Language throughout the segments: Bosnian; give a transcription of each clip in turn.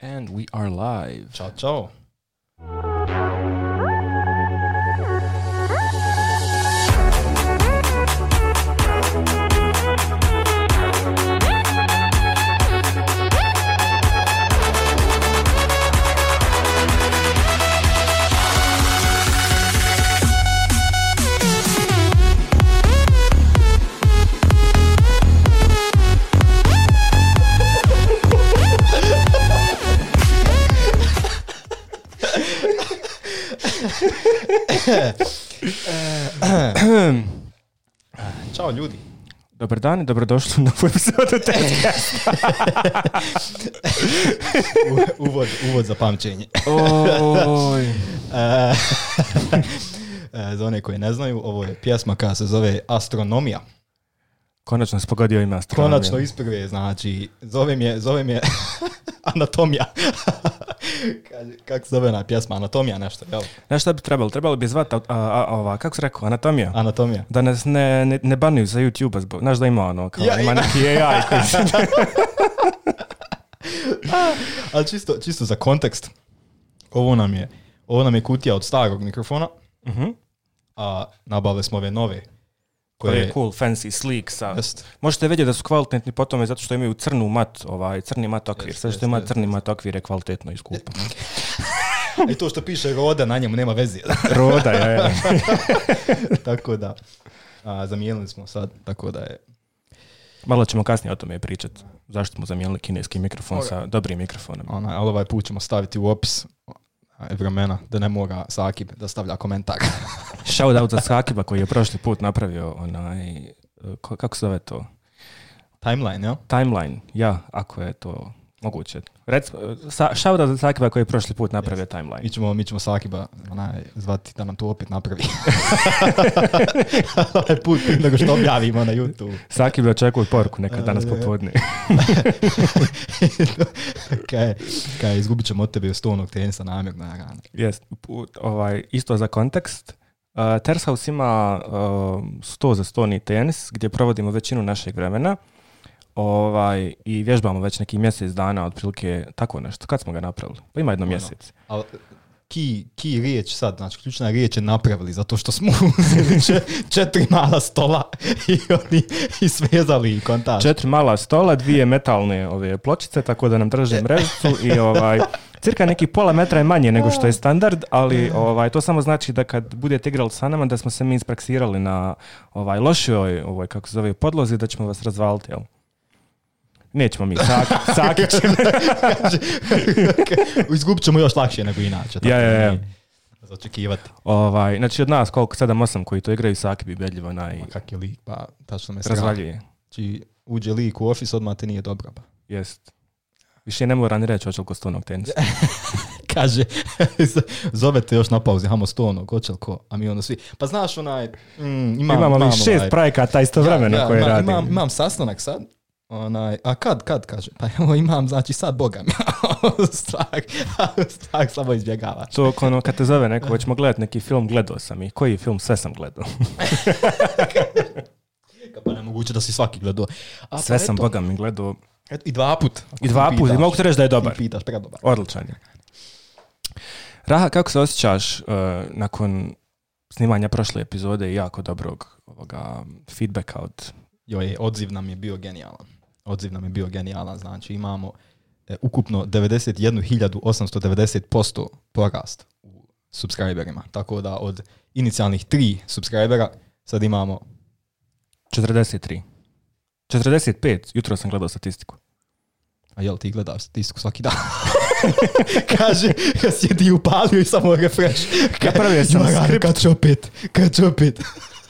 And we are live. Ciao, ciao. E, Ćao ljudi. Dobar dan i dobrodošli na novu epizodu uvod, uvod za pamćenje. Oj. E, za one koji ne znaju, ovo je pjesma koja se zove Astronomija. Konačno se pogodio ime astronomija. Konačno isprve, znači, zovem je, zovem je, anatomija. kako se zove na pjesma, anatomija nešto, jel? Znaš bi trebalo? Trebalo bi zvati, a, a, ova, kako se rekao, anatomija? Anatomija. Da nas ne, ne, ne banuju za youtube znaš da ima ono, kao, ja, ima neki AI Ali čisto, za kontekst, ovo nam je, ovo nam je kutija od starog mikrofona, uh a nabavili smo ove nove koje je cool, fancy, sleek. sa... Možete vidjeti da su kvalitetni po tome zato što imaju crnu mat, ovaj, crni mat okvir. Sve što ima crni mat okvir je kvalitetno i skupo. I to što piše roda na njemu nema veze. roda, ja, tako da, a, zamijenili smo sad, tako da je... Malo ćemo kasnije o tome pričati. Zašto smo zamijenili kineski mikrofon sa dobrim mikrofonom. Ona, ali ovaj put ćemo staviti u opis vremena, da ne mora Sakib da stavlja komentar. Shout out za Sakiba koji je prošli put napravio onaj, eh, kako se zove to? Timeline, ja? Timeline, ja, ako je to moguće. Recimo, sa, šauda za Sakiba koji je prošli put napravio yes. timeline. Mi ćemo, mi ćemo Sakiba onaj, zvati da nam to opet napravi. onaj put nego što objavimo na YouTube. Sakiba očekuju porku nekad danas popodne. kaj, kaj, izgubit ćemo od tebe stonog tenisa namjerno na Yes. Ovaj, isto za kontekst. Uh, Tershaus ima uh, 100 za 100 tenis gdje provodimo većinu našeg vremena ovaj, i vježbamo već neki mjesec dana, otprilike tako nešto. Kad smo ga napravili? Pa ima jedno ono, mjesec. Ali ki, ki riječ sad, znači ključna riječ je napravili, zato što smo uzeli četiri mala stola i, oni, i svezali Četiri mala stola, dvije metalne ove pločice, tako da nam drže e. mrežicu i ovaj, cirka neki pola metra je manje nego što je standard, ali ovaj, to samo znači da kad budete igrali sa nama, da smo se mi ispraksirali na ovaj, lošoj, ovaj, kako se zove, podlozi, da ćemo vas razvaliti, jel? Nećemo mi, Saki, Sakić. Izgubit ćemo još lakše nego inače. Ja, ja, ja. Za Ovaj, znači od nas koliko, 7-8 koji to igraju, Saki bi bedljivo naj... Ma kak je lik, pa tačno me Razvaljuje. Znači uđe lik u ofis, odmah te nije dobra. Pa. Jest. Više ne mora ni reći hoće stonog tenisa. Kaže, zove te još na pauzi, hamo stonog, hoće ko, a mi ono svi. Pa znaš onaj, mm, imam, imamo, šest ovaj, projekata istovremeno ja, ja, koje mam radim. Imam, imam sastanak sad, Onaj, a kad, kad, kaže, pa evo imam, znači sad Boga mi, strah, strah samo izbjegava. To ono, kad te zove neko, hoćemo gledati neki film, gledao sam i koji film, sve sam gledao. pa moguće da si svaki gledao. A, pa sve sam eto, Boga mi gledao. Eto, I dva put. I dva put, i mogu reći da je dobar. I pitaš, pa dobar. Odličan je. Raha, kako se osjećaš uh, nakon snimanja prošle epizode i jako dobrog ovoga feedbacka od Joj, odziv nam je bio genijalan odziv nam je bio genijalan, znači imamo e, ukupno 91.890 posto porast u subscriberima, tako da od inicijalnih tri subscribera sad imamo 43. 45, jutro sam gledao statistiku. A jel ti gledaš statistiku svaki dan? Kaže, kad si ti upalio i samo refresh. Napravio sam skript. kad će opet, kad će opet.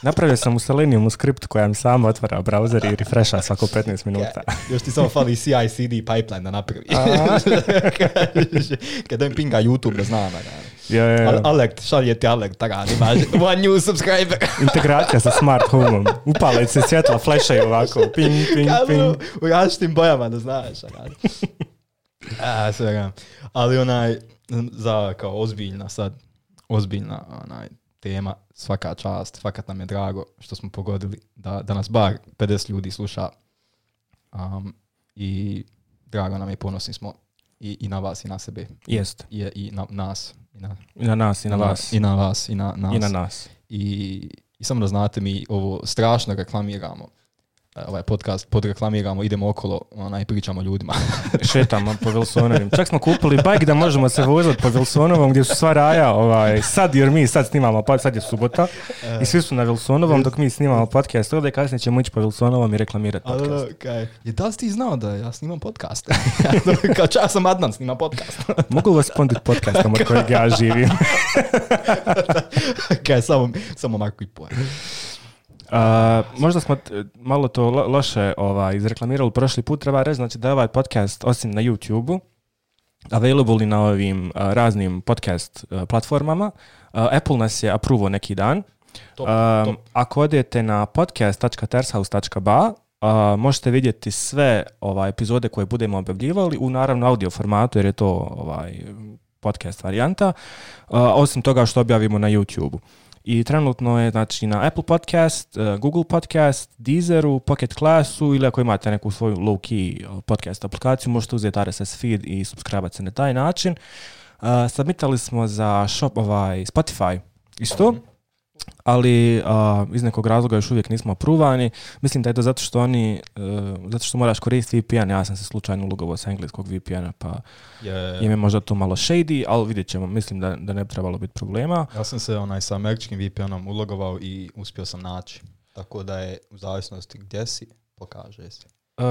Napravio sam u u skript mi sam otvara browser i refresha svako 15 minuta. još ti samo fali CI/CD pipeline da napravi. Kada im pinga YouTube zna znam. Ja, ja, ja. šalje ti Alek, tako imaš one new subscriber. Integracija sa smart homeom. Upale se svjetla, flashaju ovako, ping, ping, ping. U različitim bojama, da znaš. A, svega. Ali onaj, za kao ozbiljna sad, ozbiljna onaj, tema, svaka čast, fakat nam je drago što smo pogodili da, da nas bar 50 ljudi sluša um, i drago nam je ponosni smo i, i na vas i na sebe. Jest. I, i na nas. I na, I na nas i na, vas. I na vas i na nas. I na nas. I, i samo da znate mi ovo strašno reklamiramo E, ovaj podcast podreklamiramo, idemo okolo onaj, pričamo ljudima. Šetamo po Vilsonovim. Čak smo kupili bajk da možemo se voziti po Wilsonovom gdje su sva raja. Ovaj, sad, jer mi sad snimamo, pa sad je subota i svi su na Wilsonovom dok mi snimamo podcast. Ovdje kasnije ćemo ići po Wilsonovom i reklamirati podcast. Je, da li si ti znao da ja snimam podcast? Kao čas sam Adnan, snima podcast. Mogu vas ponditi podcast od kojeg ja živim? okay, samo, samo Marko i a, možda smo malo to loše ovaj, izreklamirali prošli put, treba reći znači, da je ovaj podcast osim na YouTube-u, available na ovim raznim podcast platformama. Apple nas je apruvo neki dan. Top, Ako odete na podcast.tershouse.ba, možete vidjeti sve ovaj, epizode koje budemo objavljivali u naravno audio formatu jer je to ovaj, podcast varijanta, osim toga što objavimo na youtube i trenutno je znači, na Apple Podcast, e, Google Podcast, Deezeru, Pocket Classu ili ako imate neku svoju low-key podcast aplikaciju, možete uzeti RSS feed i subscribe se na taj način. Uh, submitali smo za shop ovaj Spotify isto. Mhm ali a, iz nekog razloga još uvijek nismo pruvani. Mislim da je to zato što oni, e, zato što moraš koristiti VPN, ja sam se slučajno ulogovao sa engleskog VPN-a, pa yeah. im je možda to malo shady, ali vidjet ćemo, mislim da, da ne bi trebalo biti problema. Ja sam se onaj sa američkim VPN-om ulogovao i uspio sam naći, tako da je u zavisnosti gdje si, pokaže se.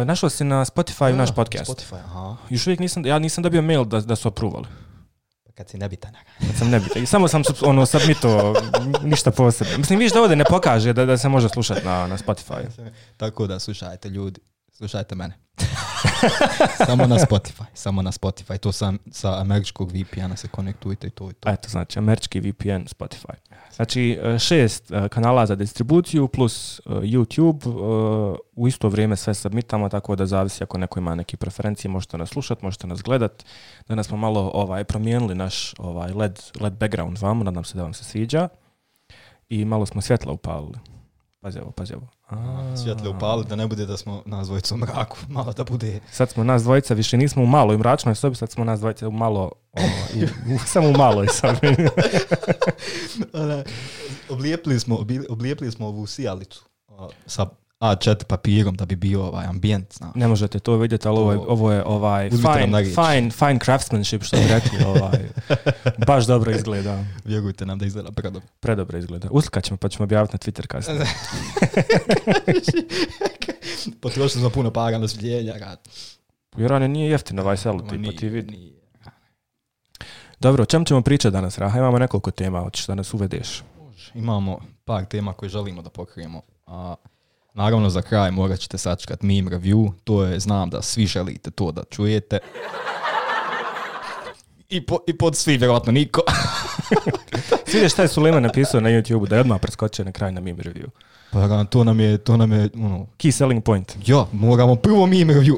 našao si na Spotify naš podcast. Spotify, aha. Još uvijek nisam, ja nisam dobio mail da, da su opruvali. Kad si nebitan. Kad sam nebitan. Samo sam ono, submito, ništa posebno. Mislim, viš da ovdje ne pokaže da, da se može slušati na, na Spotify. Tako da, slušajte ljudi, Slušajte mene. samo na Spotify, samo na Spotify. To sam sa američkog VPN-a se konektujte i to i to. Eto, znači, američki VPN, Spotify. Znači, e, šest e, kanala za distribuciju plus e, YouTube. U isto vrijeme sve submitamo, tako da zavisi ako neko ima neke preferencije, možete nas slušati, možete nas gledat. Danas smo malo ovaj promijenili naš ovaj LED, LED background vam, nadam se da vam se sviđa. I malo smo svjetla upalili. Pazi ovo, pazi ovo svjetle upali, da ne bude da smo nas dvojica u mraku, malo da bude... Sad smo nas dvojica, više nismo u maloj mračnoj sobi, sad smo nas dvojica u malo, ono, samo u maloj sobi. oblijepili, smo, oblijepili smo ovu sijalicu sa a4 papirom da bi bio ovaj ambijent, znaš. Ne možete to vidjeti, ali ovo je, ovo je ovaj fine, fine, craftsmanship što bi rekli. Ovaj, baš dobro izgleda. Vjerujte nam da izgleda predobro. Predobro izgleda. Uslikat ćemo pa ćemo objaviti na Twitter kasnije. Potrošili smo puno paga na Jer rad. nije jeftin ovaj salad, pa ti vidi. Dobro, o čem ćemo pričati danas, Raha? Imamo nekoliko tema, hoćeš da nas uvedeš. Imamo par tema koje želimo da pokrijemo. A, Naravno, za kraj morat ćete sačekati meme review, to je, znam da svi želite to da čujete. I, i pod svi, vjerojatno niko. Sviđaš šta je Sulejman napisao na youtube da je odmah preskočio na kraj na meme review. Pa to nam je, to nam je, ono... Key selling point. Jo, moramo prvo meme review.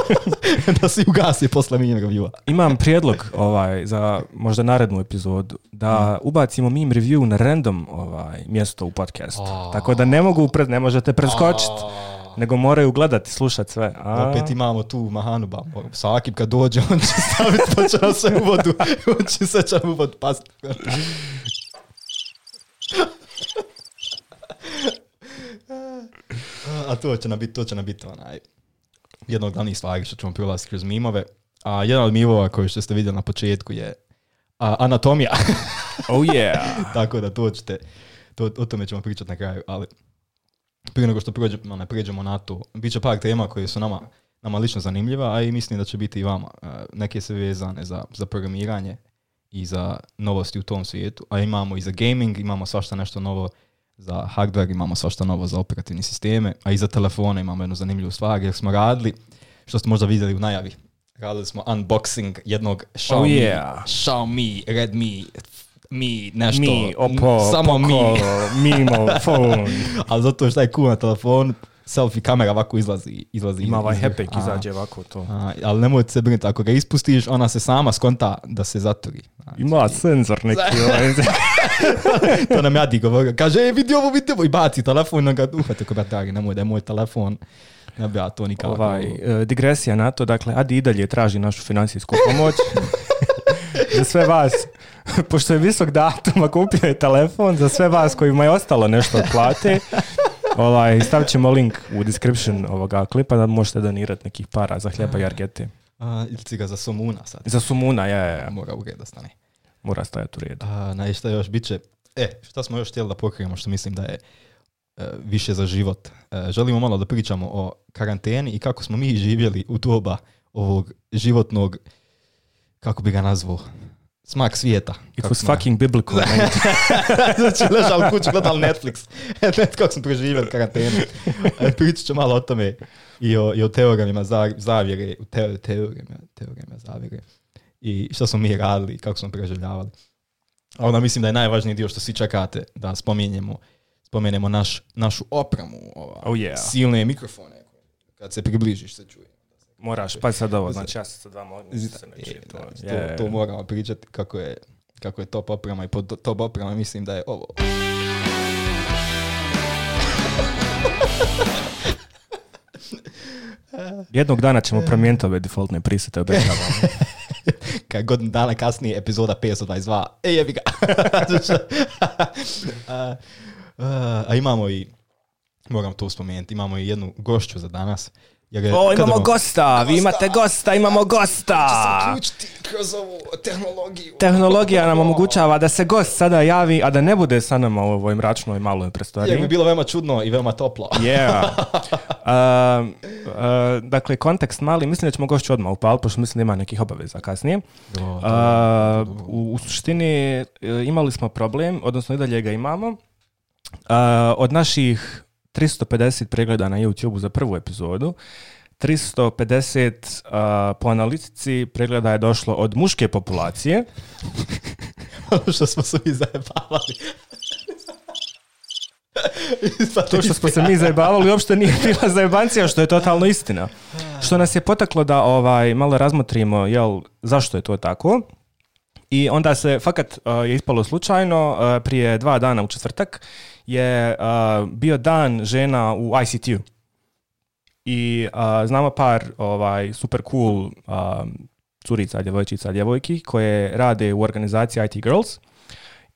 da se ugasi posle meme reviewa. Imam prijedlog ovaj, za možda narednu epizodu, da ubacimo meme review na random ovaj, mjesto u podcastu. Tako da ne mogu, pred, ne možete preskočiti. Nego moraju gledati, slušati sve. A... Opet imamo tu Mahanu svaki kad dođe, on će staviti, to će sve u vodu. on će sve će u vodu a to će nam biti, to će nam biti onaj jednog od glavnih slaga što ćemo prilaziti kroz mimove. A jedan od mimova koji što ste vidjeli na početku je anatomija. oh yeah. Tako da to ćete, to, o tome ćemo pričati na kraju, ali prije nego što ono, prijeđemo na to, bit će par tema koje su nama, nama lično zanimljiva, a i mislim da će biti i vama. E, neke se vezane za, za programiranje i za novosti u tom svijetu, a imamo i za gaming, imamo svašta nešto novo za hardware, imamo svašta novo za operativne sisteme, a i za telefone imamo jednu zanimljivu stvar, jer smo radili, što ste možda vidjeli u najavi, radili smo unboxing jednog Xiaomi, oh yeah. Xiaomi Redmi mi nešto. Mi, opo, samo mi. mimo, phone. Ali zato što je cool na telefon, selfie kamera ovako izlazi. izlazi Ima ovaj hepek, izađe ovako to. A, ali nemojte se brinuti, ako ga ispustiš, ona se sama skonta da se zaturi. Znači, Ima senzor neki. ovaj. to nam jadi govori, Kaže, e, vidi ovo, vidi ovo. I baci telefon, on ga uhvati ko batari, nemoj da je moj telefon. Ne bi ja to nikako. Ovaj, eh, digresija na to, dakle, Adi i dalje traži našu financijsku pomoć. za sve vas, pošto je visok datuma, kupio je telefon za sve vas kojima je ostalo nešto od plate. Ovaj, stavit ćemo link u description ovoga klipa da možete donirati nekih para za hljeba i argeti. ili ga za Sumuna sad? Za Sumuna, ja je. Mora u da stane. Mora stajati u redu. A, šta još bit će? E, šta smo još htjeli da pokrijemo što mislim da je e, više za život. E, želimo malo da pričamo o karanteni i kako smo mi živjeli u doba ovog životnog kako bi ga nazvao, smak svijeta. It was fucking biblical. znači, ležao kući, gledal Netflix. Net kako sam preživio karantenu. E, pričat ću malo o tome i o, i o teoremima zavjere, te, teoremima, teoremima zavjere i što smo mi radili, kako smo preživljavali. A onda mislim da je najvažniji dio što svi čekate da spominjemo, spomenemo naš, našu opramu, ova, oh yeah. silne mikrofone. Kad se približiš se čuje. Moraš, pa, pa sad ovo, znači ja sam sa se to, to, moramo pričati kako je, kako je top oprema i pod top oprema mislim da je ovo. Jednog dana ćemo promijeniti ove defaultne prisete, obećavam. Kad godinu dana kasnije, epizoda 522. Ej, jebi ga. a, a, a imamo i, moram to spomenuti, imamo i jednu gošću za danas o, imamo gosta, vi imate gosta, imamo gosta. kroz tehnologiju. Tehnologija nam omogućava da se gost sada javi, a da ne bude sa nama u ovoj mračnoj maloj prostoriji. Je bi bilo veoma čudno i veoma toplo. Yeah. Uh, uh, dakle, kontekst mali, mislim da ćemo gošću odmah upaliti, pošto mislim da ima nekih obaveza kasnije. Ehm, u, u suštini eh, imali smo problem, odnosno i dalje ga imamo, eh, od naših 350 pregleda na YouTube za prvu epizodu. 350 uh, po analitici pregleda je došlo od muške populacije. Ono što smo se mi zajebavali. to što smo se mi zajebavali uopšte nije bila zajebancija, što je totalno istina. Što nas je potaklo da ovaj malo razmotrimo jel, zašto je to tako. I onda se fakat je ispalo slučajno prije dva dana u četvrtak je uh, bio dan žena u ICT-u. I znamo par ovaj, super cool um, curica, djevojčica, djevojki koje rade u organizaciji IT Girls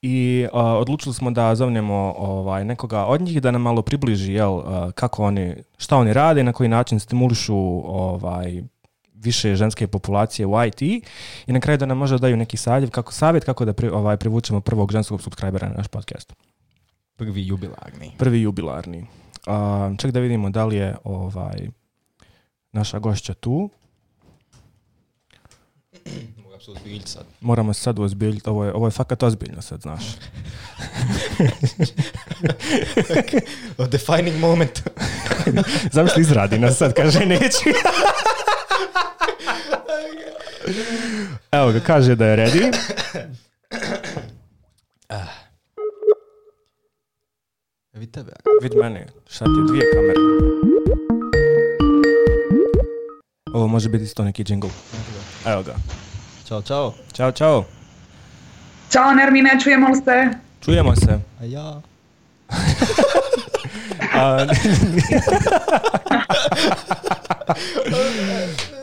i uh, odlučili smo da zovnemo ovaj, nekoga od njih da nam malo približi jel, kako oni, šta oni rade, na koji način stimulišu ovaj, više ženske populacije u IT i na kraju da nam možda daju neki savjet kako, savjet kako da ovaj, privučemo prvog ženskog subscribera na naš podcast. Prvi jubilarni. Prvi jubilarni. A, ček da vidimo da li je ovaj, naša gošća tu. Moramo se sad ozbiljiti. Ovo je, ovo je fakat ozbiljno sad, znaš. A defining moment. Zamisli izradi nas sad, kaže neću. Evo ga, kaže da je ready. Witamy. Wiedźmany, szaty, dwie kamery. O, može biti isto neki džingl. Evo Ciao, ciao, čao. Ćao, čao. Ćao Nermine, čujemo li se? Čujemo se. A ja?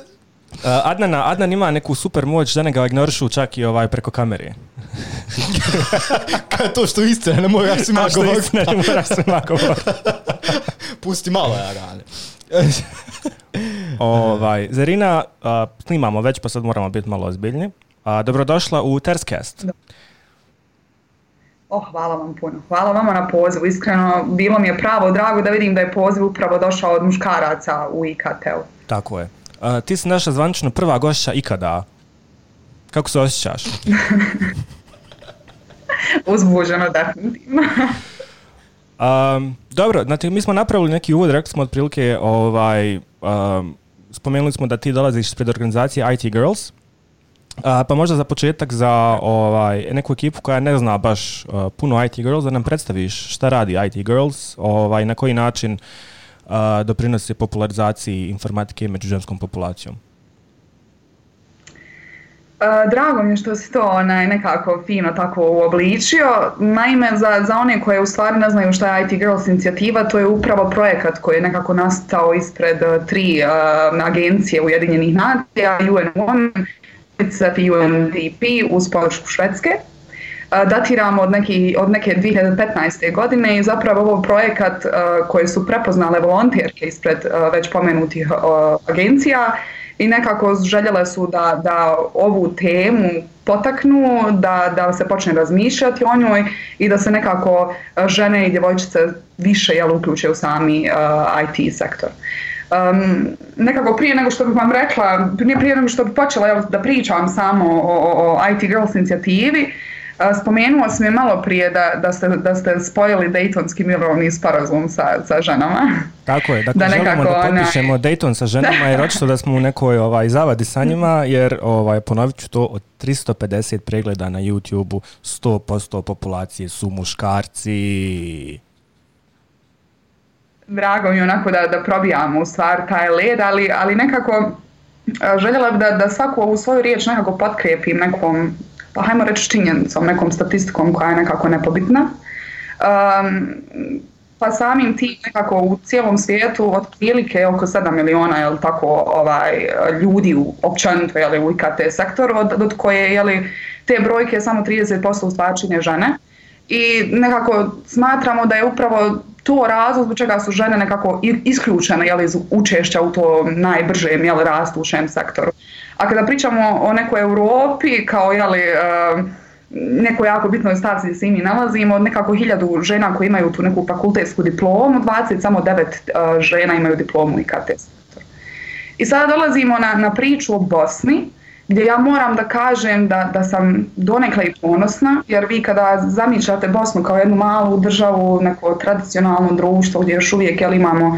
Eh, Adnana, Adnan ima neku super moć da ne ga ignorišu čak i ovaj preko kamere. Kaj to što istina, ne si mako ne Pusti malo ja ovaj, zerina snimamo već, pa sad moramo biti malo ozbiljni. A, dobrodošla u Terscast. Oh, hvala vam puno. Hvala vama na pozivu. Iskreno, bilo mi je pravo drago da vidim da je poziv upravo došao od muškaraca u IKT-u. Tako je ti si naša zvanično prva gošća ikada. Kako se osjećaš? Uzbuđeno da. um, dobro, znači mi smo napravili neki uvod, rekli smo otprilike ovaj, um, spomenuli smo da ti dolaziš ispred organizacije IT Girls. A, pa možda za početak za ovaj, neku ekipu koja ne zna baš uh, puno IT Girls, da nam predstaviš šta radi IT Girls, ovaj, na koji način a, doprinosi popularizaciji informatike među ženskom populacijom? E, drago mi je što si to onaj, nekako fino tako uobličio. Naime, za, za one koje u stvari ne znaju šta je IT Girls inicijativa, to je upravo projekat koji je nekako nastao ispred e, tri e, agencije Ujedinjenih nacija, UN Women, UNDP uz podršku Švedske datiramo od, neki, od neke 2015. godine i zapravo ovo projekat koje su prepoznale volonterke ispred već pomenutih agencija i nekako željele su da, da ovu temu potaknu, da, da se počne razmišljati o njoj i da se nekako žene i djevojčice više jel, uključe u sami IT sektor. nekako prije nego što bih vam rekla, prije, prije nego što bih počela jel, da pričam samo o, o IT Girls inicijativi, Spomenuo sam je malo prije da, da, ste, da ste spojili Daytonski mirovni sporazum sa, sa ženama. Tako je, dakle da želimo da potpišemo ne... Dayton sa ženama jer očito da smo u nekoj ovaj, zavadi sa njima jer ovaj, ponovit ću to od 350 pregleda na YouTube-u 100% populacije su muškarci drago mi onako da, da probijamo u stvar taj led, ali, ali nekako željela bi da, da svaku ovu svoju riječ nekako potkrijepim nekom pa hajmo reći činjenicom, nekom statistikom koja je nekako nepobitna. pa samim tim nekako u cijelom svijetu otprilike oko 7 miliona jel, tako, ovaj, ljudi u općenito jel, u IKT sektoru, od, od koje jel, te brojke samo 30% ustvačenje žene. I nekako smatramo da je upravo to razlog zbog čega su žene nekako isključene jel, iz učešća u to najbržem u šem sektoru. A kada pričamo o nekoj Europi kao jeli, e, nekoj jako bitnoj stavci se nalazimo, nekako hiljadu žena koje imaju tu neku fakultetsku diplomu, 20, samo 9 e, žena imaju diplomu i sektor. I sada dolazimo na priču o Bosni, gdje ja moram da kažem da, da sam donekle i ponosna, jer vi kada zamišljate Bosnu kao jednu malu državu, neko tradicionalno društvo gdje još uvijek imamo e,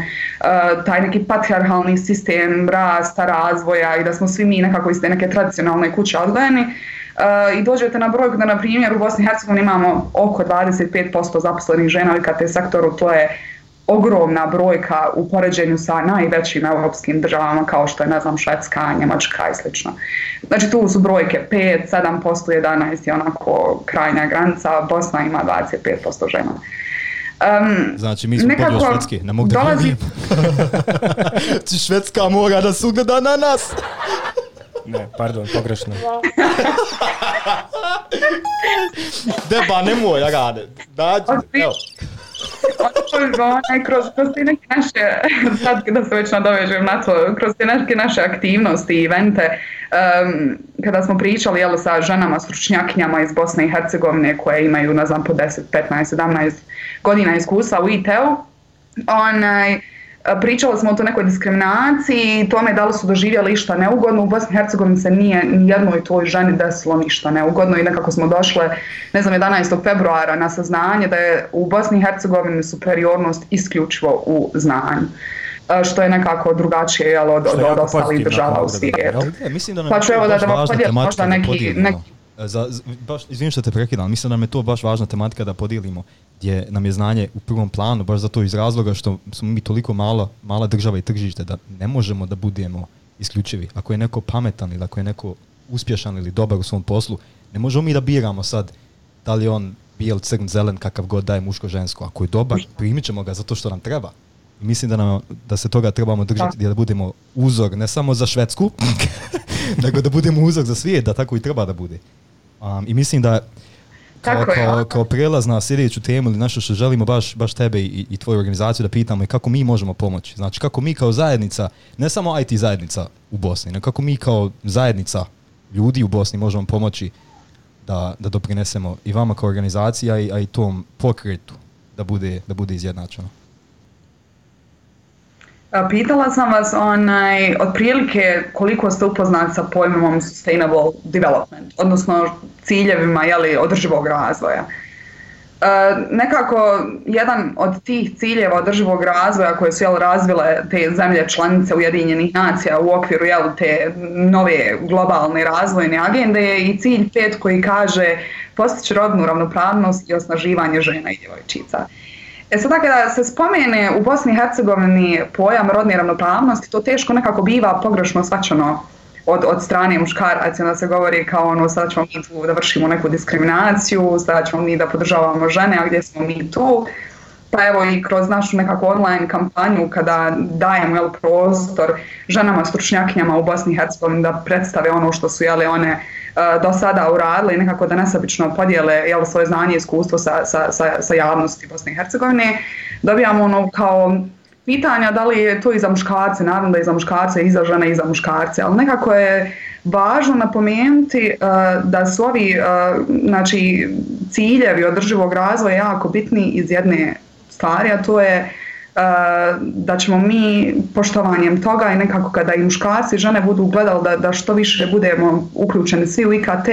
taj neki patriarhalni sistem rasta, razvoja i da smo svi mi nekako iz neke tradicionalne kuće odgojeni, e, i dođete na broj da na primjer u Bosni i Hercegovini imamo oko 25% zaposlenih žena u IKT sektoru, to je ogromna brojka u poređenju sa najvećim europskim državama kao što je, ne znam, Švedska, Njemačka i sl. Znači tu su brojke 5, 7%, 11% je onako krajnja granica, Bosna ima 25% žena. Um, znači mi smo bolji od Švedske, ne mogu da dolazi... Znači, Švedska mora da se ugleda na nas! Ne, pardon, pogrešno. Deba, nemoj, ja gade. Dađu, evo. Otpužba onaj kroz, kroz te neke naše, sad da se već nadovežem na to, kroz te neke naše aktivnosti i evente, kada smo pričali jel, sa ženama, stručnjakinjama iz Bosne i Hercegovine koje imaju, ne znam, po 10, 15, 17 godina iskustva u IT-u, onaj, Pričali smo o to nekoj diskriminaciji, tome da li su doživjeli išta neugodno. U Bosni i Hercegovini se nije ni jednoj toj ženi desilo ništa neugodno i nekako smo došle, ne znam, 11. februara na saznanje da je u Bosni i Hercegovini superiornost isključivo u znanju što je nekako drugačije jel, od, ostalih država u svijetu. Pa ću evo pa da, vam možda neki, neki E, za, baš, izvim što te prekidam, mislim da nam je to baš važna tematika da podijelimo, gdje nam je znanje u prvom planu, baš zato iz razloga što smo mi toliko mala, mala država i tržište, da ne možemo da budemo isključivi. Ako je neko pametan ili ako je neko uspješan ili dobar u svom poslu, ne možemo mi da biramo sad da li on bijel, crn, zelen, kakav god daje muško, žensko. Ako je dobar, primit ćemo ga zato što nam treba. mislim da, nam, da se toga trebamo držati, da budemo uzor ne samo za Švedsku, nego da budemo uzor za svijet, da tako i treba da bude. Um, I mislim da kao, kao, ono kao prijelaz na sljedeću temu ili nešto što želimo baš, baš tebe i, i tvoju organizaciju da pitamo i kako mi možemo pomoći. Znači kako mi kao zajednica, ne samo IT zajednica u Bosni, nego kako mi kao zajednica ljudi u Bosni možemo pomoći da, da doprinesemo i vama kao organizacija, i, a i tom pokretu da bude, da bude izjednačeno. Pitala sam vas onaj, otprilike koliko ste upoznati sa pojmom sustainable development, odnosno ciljevima jeli, održivog razvoja. E, nekako jedan od tih ciljeva održivog razvoja koje su jel, razvile te zemlje članice Ujedinjenih nacija u okviru te nove globalne razvojne agende je i cilj pet koji kaže postići rodnu ravnopravnost i osnaživanje žena i djevojčica. E sada dakle, kada se spomene u Bosni i Hercegovini pojam rodne ravnopravnosti, to teško nekako biva pogrešno svačano od, od strane muškaraca, onda se govori kao ono sada ćemo mi tu da vršimo neku diskriminaciju, sada ćemo mi da podržavamo žene, a gdje smo mi tu, pa evo i kroz našu nekakvu online kampanju kada dajemo prostor ženama stručnjakinjama u Bosni i Hercegovini da predstave ono što su jel, one e, do sada uradile i nekako da nesebično podijele jel, svoje znanje i iskustvo sa, sa, sa, sa javnosti Bosne i Hercegovine, dobijamo ono kao pitanja da li je to i za muškarce, naravno da i za muškarce, i za žene i za muškarce, ali nekako je važno napomenuti e, da su ovi e, znači, ciljevi održivog razvoja jako bitni iz jedne stvari, a to je e, da ćemo mi poštovanjem toga i nekako kada i muškarci i žene budu gledali da, da što više budemo uključeni svi u IKT,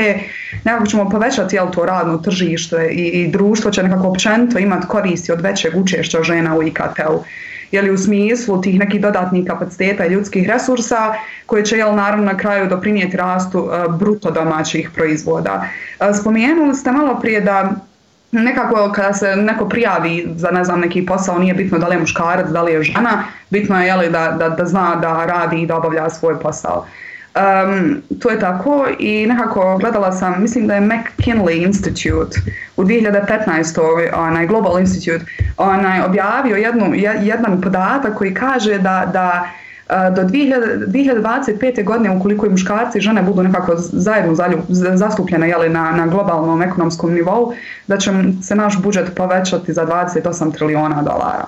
nekako ćemo povećati jel, to radno tržište i, i društvo će nekako općenito imati koristi od većeg učešća žena u IKT-u Jel' u smislu tih nekih dodatnih kapaciteta i ljudskih resursa koje će jel naravno na kraju doprinijeti rastu e, bruto domaćih proizvoda. E, spomenuli ste malo prije da nekako kada se neko prijavi za ne znam neki posao, nije bitno da li je muškarac, da li je žena, bitno je jeli, da, da, da zna da radi i da obavlja svoj posao. to je tako i nekako gledala sam, mislim da je McKinley Institute u 2015. onaj Global Institute onaj, objavio jednu, jedan podatak koji kaže da, da do 2025. godine ukoliko i muškarci i žene budu nekako zajedno zastupljene jeli, na, na globalnom ekonomskom nivou, da će se naš budžet povećati za 28 trilijona dolara.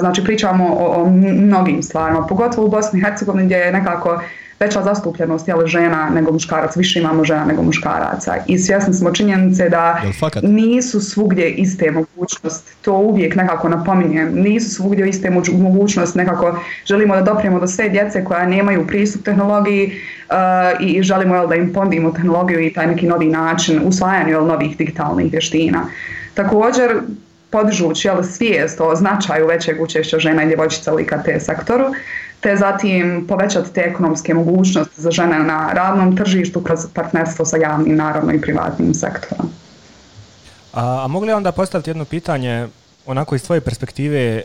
Znači pričamo o, o mnogim stvarima, pogotovo u Bosni i Hercegovini gdje je nekako veća zastupljenost jel, žena nego muškarac, više imamo žena nego muškaraca i svjesni smo činjenice da nisu svugdje iste mogućnosti, to uvijek nekako napominjem, nisu svugdje iste mogućnosti, nekako želimo da doprijemo do sve djece koja nemaju pristup tehnologiji eh, i želimo jel, da im pondimo tehnologiju i taj neki novi način usvajanja jel, novih digitalnih vještina. Također, podižući jel, svijest o značaju većeg učešća žena i djevojčica u IKT sektoru, te zatim povećati te ekonomske mogućnosti za žene na radnom tržištu kroz partnerstvo sa javnim, naravno i privatnim sektorom. A, a li onda postaviti jedno pitanje, onako iz tvoje perspektive,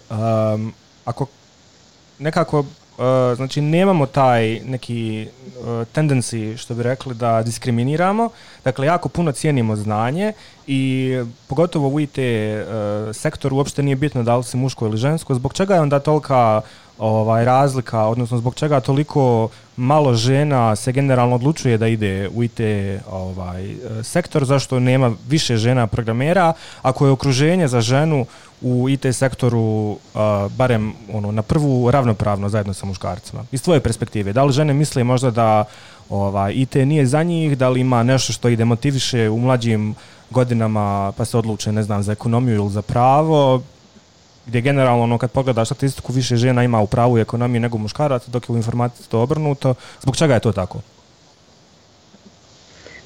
ako nekako e, znači nemamo taj neki uh, tendenci što bi rekli da diskriminiramo, dakle jako puno cijenimo znanje i pogotovo u IT e, sektoru uopšte nije bitno da li si muško ili žensko, zbog čega je onda tolika ovaj, razlika, odnosno zbog čega toliko malo žena se generalno odlučuje da ide u IT ovaj, sektor, zašto nema više žena programera, ako je okruženje za ženu u IT sektoru barem ono, na prvu ravnopravno zajedno sa muškarcima. Iz tvoje perspektive, da li žene misle možda da ovaj, IT nije za njih, da li ima nešto što ide motiviše u mlađim godinama pa se odluče, ne znam, za ekonomiju ili za pravo, gdje generalno ono, kad pogledaš statistiku više žena ima u pravu ekonomiji nego muškarac, dok je u informatici to obrnuto. Zbog čega je to tako?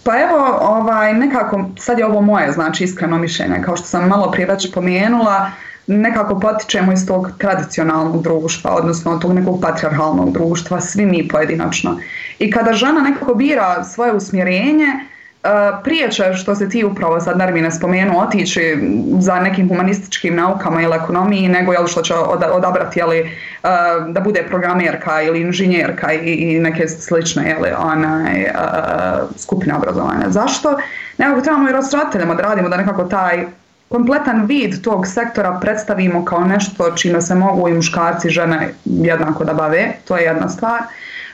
Pa evo, ovaj, nekako, sad je ovo moje, znači iskreno mišljenje, kao što sam malo prije već pomijenula, nekako potičemo iz tog tradicionalnog društva, odnosno tog nekog patriarhalnog društva, svi mi pojedinačno. I kada žena nekako bira svoje usmjerenje, prije će, što se ti upravo sad ne spomenu, otići za nekim humanističkim naukama ili ekonomiji, nego jel, što će odabrati da bude programerka ili inženjerka i, neke slične jel onaj, skupine obrazovanja. Zašto? Nekako trebamo i rastrateljama da radimo da nekako taj kompletan vid tog sektora predstavimo kao nešto čime se mogu i muškarci i žene jednako da bave, to je jedna stvar.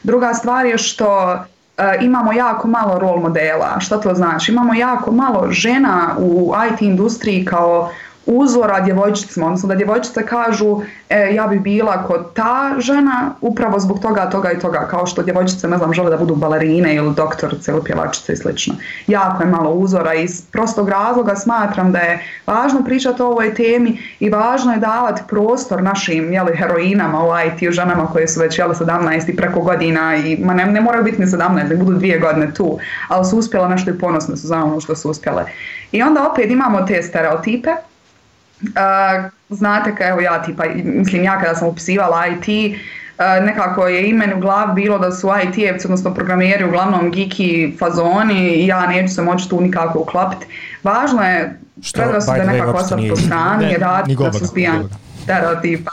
Druga stvar je što E, imamo jako malo rol modela. Šta to znači? Imamo jako malo žena u IT industriji kao uzora djevojčicima, odnosno da djevojčice kažu e, ja bi bila kod ta žena upravo zbog toga, toga i toga, kao što djevojčice, ne znam, žele da budu balerine ili doktorice ili pjevačice i slično. Jako je malo uzora iz prostog razloga smatram da je važno pričati o ovoj temi i važno je davati prostor našim jeli, heroinama u IT, ženama koje su već jeli, 17 i preko godina i ma ne, ne moraju biti ni 17, da budu dvije godine tu, ali su uspjele nešto i ponosne su za ono što su uspjele. I onda opet imamo te stereotipe znate kao ja tipa, mislim ja kada sam upisivala IT, e, nekako je imen u glavi bilo da su it odnosno programeri uglavnom giki fazoni i ja neću se moći tu nikako uklapiti Važno je što nekako sa po strani, raditi da suzbijanju stereotipa.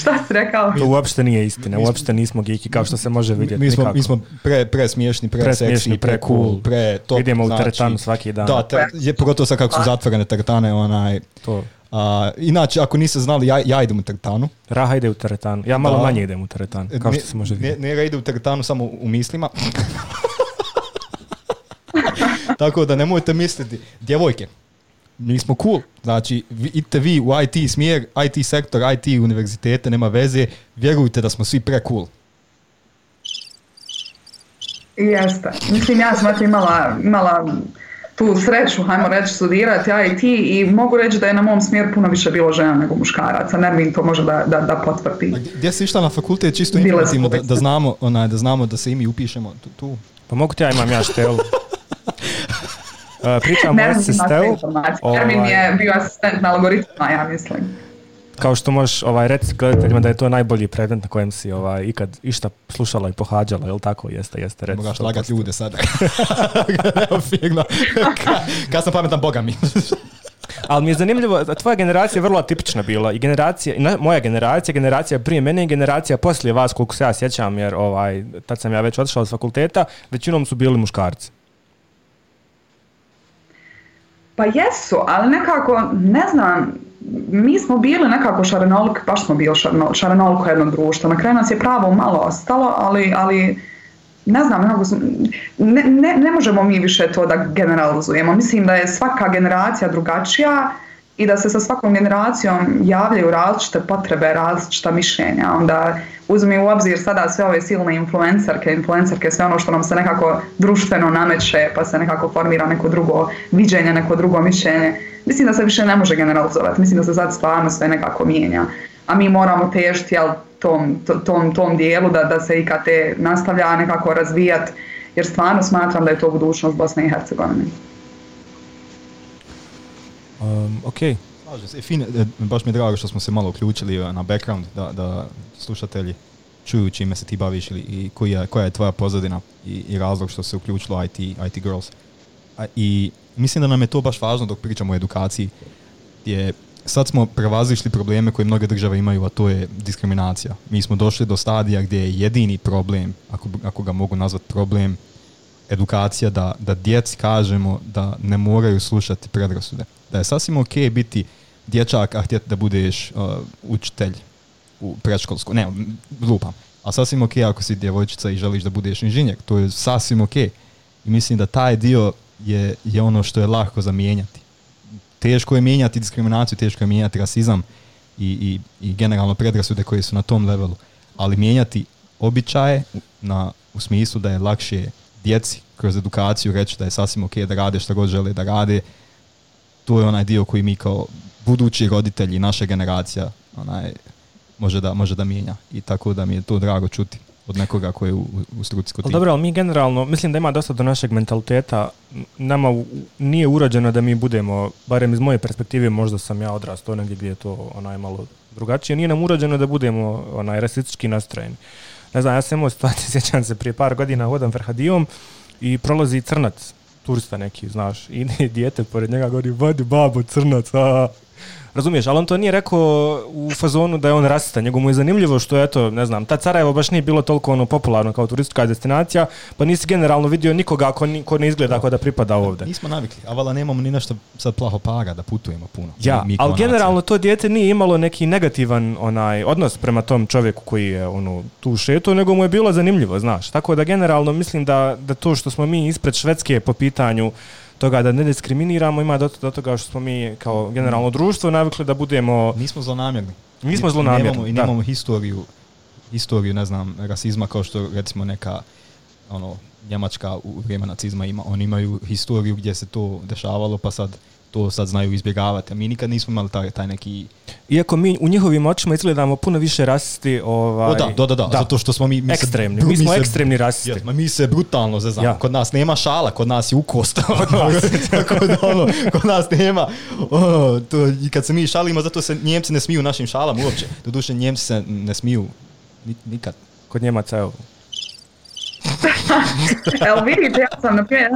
Šta si rekao? To uopšte nije istina, mi, uopšte nismo geeki kao što se može vidjeti. Mi smo, mi smo pre, pre smiješni, pre, seksi, pre cool, pre to. Idemo u znači- teretanu svaki dan. Da, te, je, pogotovo sad kako su zatvorene teretane, onaj... To. inače, ako niste znali, ja, ja idem u teretanu. Raha ide u teretanu. Ja malo manje idem u teretanu, e, kao što se može vidjeti. Ne, ide u teretanu samo u mislima. Tako da nemojte misliti. Djevojke, mi smo cool. Znači, idite vi u IT smjer, IT sektor, IT univerzitete, nema veze, vjerujte da smo svi pre cool. Jeste. Mislim, ja sam znači imala, imala tu sreću, hajmo reći, studirati IT i mogu reći da je na mom smjeru puno više bilo žena nego muškaraca. Nervin to može da, da, da potvrdi. gdje si išla na fakultet čisto informativno da, da, znamo, onaj, da znamo da se i mi upišemo tu? tu. Pa mogu ti ja imam ja štel. E, Pričam o SST-u. Ovaj- Termin je bio asistent na algoritma, ja mislim. Kao što možeš ovaj, reći gledateljima da je to najbolji predmet na kojem si ovaj, ikad išta slušala i pohađala, jel tako? Jeste, jeste. Reći, Mogaš lagati ljude sada. Figno. Ka, sam pametan, boga mi. Ali mi je zanimljivo, tvoja generacija je vrlo atipična bila i generacija, moja generacija, generacija prije mene i generacija poslije vas, koliko se ja sjećam, jer ovaj, tad sam ja već otišao s fakulteta, većinom su bili muškarci. Pa jesu, ali nekako, ne znam, mi smo bili nekako šarenolik, baš smo bili šarenoliko jedno društvo. Na kraju nas je pravo malo ostalo, ali, ali ne znam, ne, ne, ne možemo mi više to da generalizujemo. Mislim da je svaka generacija drugačija, i da se sa svakom generacijom javljaju različite potrebe, različita mišljenja. Onda uzmi u obzir sada sve ove silne influencerke, influencerke, sve ono što nam se nekako društveno nameće, pa se nekako formira neko drugo viđenje, neko drugo mišljenje. Mislim da se više ne može generalizovati, mislim da se sad stvarno sve nekako mijenja. A mi moramo težiti jel, tom, tom, tom dijelu da, da se IKT nastavlja nekako razvijati, jer stvarno smatram da je to budućnost Bosne i Hercegovine. Um, ok. Slažem se. E, e, baš mi je drago što smo se malo uključili e, na background, da, da slušatelji čuju čime se ti baviš ili, i koja, je tvoja pozadina i, i razlog što se uključilo IT, IT Girls. I mislim da nam je to baš važno dok pričamo o edukaciji, je sad smo prevazišli probleme koje mnoge države imaju, a to je diskriminacija. Mi smo došli do stadija gdje je jedini problem, ako, ako ga mogu nazvati problem, edukacija da, da djeci kažemo da ne moraju slušati predrasude da je sasvim ok biti dječak, a htjeti da budeš uh, učitelj u predškolsku, ne, lupam. A sasvim ok ako si djevojčica i želiš da budeš inženjer, to je sasvim ok. I mislim da taj dio je, je ono što je lako zamijenjati. Teško je mijenjati diskriminaciju, teško je mijenjati rasizam i, i, i generalno predrasude koje su na tom levelu. Ali mijenjati običaje na, u smislu da je lakše djeci kroz edukaciju reći da je sasvim ok da rade što god žele da rade, tu je onaj dio koji mi kao budući roditelji, naša generacija, onaj, može da, može da mijenja. I tako da mi je to drago čuti od nekoga koji je u, u struci kod Dobro, ali mi generalno, mislim da ima dosta do našeg mentaliteta. Nama nije urađeno da mi budemo, barem iz moje perspektive, možda sam ja odrastao negdje gdje je to onaj malo drugačije, nije nam urađeno da budemo onaj rasistički nastrojeni. Ne znam, ja sam imao situaciju, sjećam se prije par godina, hodam Ferhadijom i prolazi crnac turista neki, znaš, i dijete pored njega govori, vadi babo crnac, a, Razumiješ, ali on to nije rekao u fazonu da je on rasista, nego mu je zanimljivo što eto, ne znam, ta Carajevo baš nije bilo toliko ono popularno kao turistička destinacija, pa nisi generalno vidio nikoga ko, ko ne izgleda ako da pripada ovdje. Nismo navikli, a vala nemamo ni što sad plaho paga da putujemo puno. Ja, mi, ali generalno to dijete nije imalo neki negativan onaj odnos prema tom čovjeku koji je ono, tu šetu, nego mu je bilo zanimljivo, znaš. Tako da generalno mislim da, da to što smo mi ispred Švedske po pitanju toga da ne diskriminiramo, ima do, do toga što smo mi kao generalno mm. društvo navikli da budemo... Mi smo zlonamjerni. Mi zlonamjerni. I nemamo, i nemamo historiju, historiju, ne znam, rasizma kao što recimo neka ono, Njemačka u vrijeme nacizma ima, oni imaju historiju gdje se to dešavalo, pa sad to sad znaju izbjegavati, a mi nikad nismo imali taj, neki... Iako mi u njihovim očima izgledamo puno više rasisti, ovaj... O da, da, da, zato što smo mi... ekstremni, mi smo ekstremni rasisti. ma mi se brutalno zeznamo, kod nas nema šala, kod nas je ukost, kod nas, ono, kod nas nema... to, I kad se mi šalimo, zato se Njemci ne smiju našim šalama uopće. Doduše, Njemci se ne smiju nikad. Kod Njemaca, evo, Evo vidite, ja sam na primjer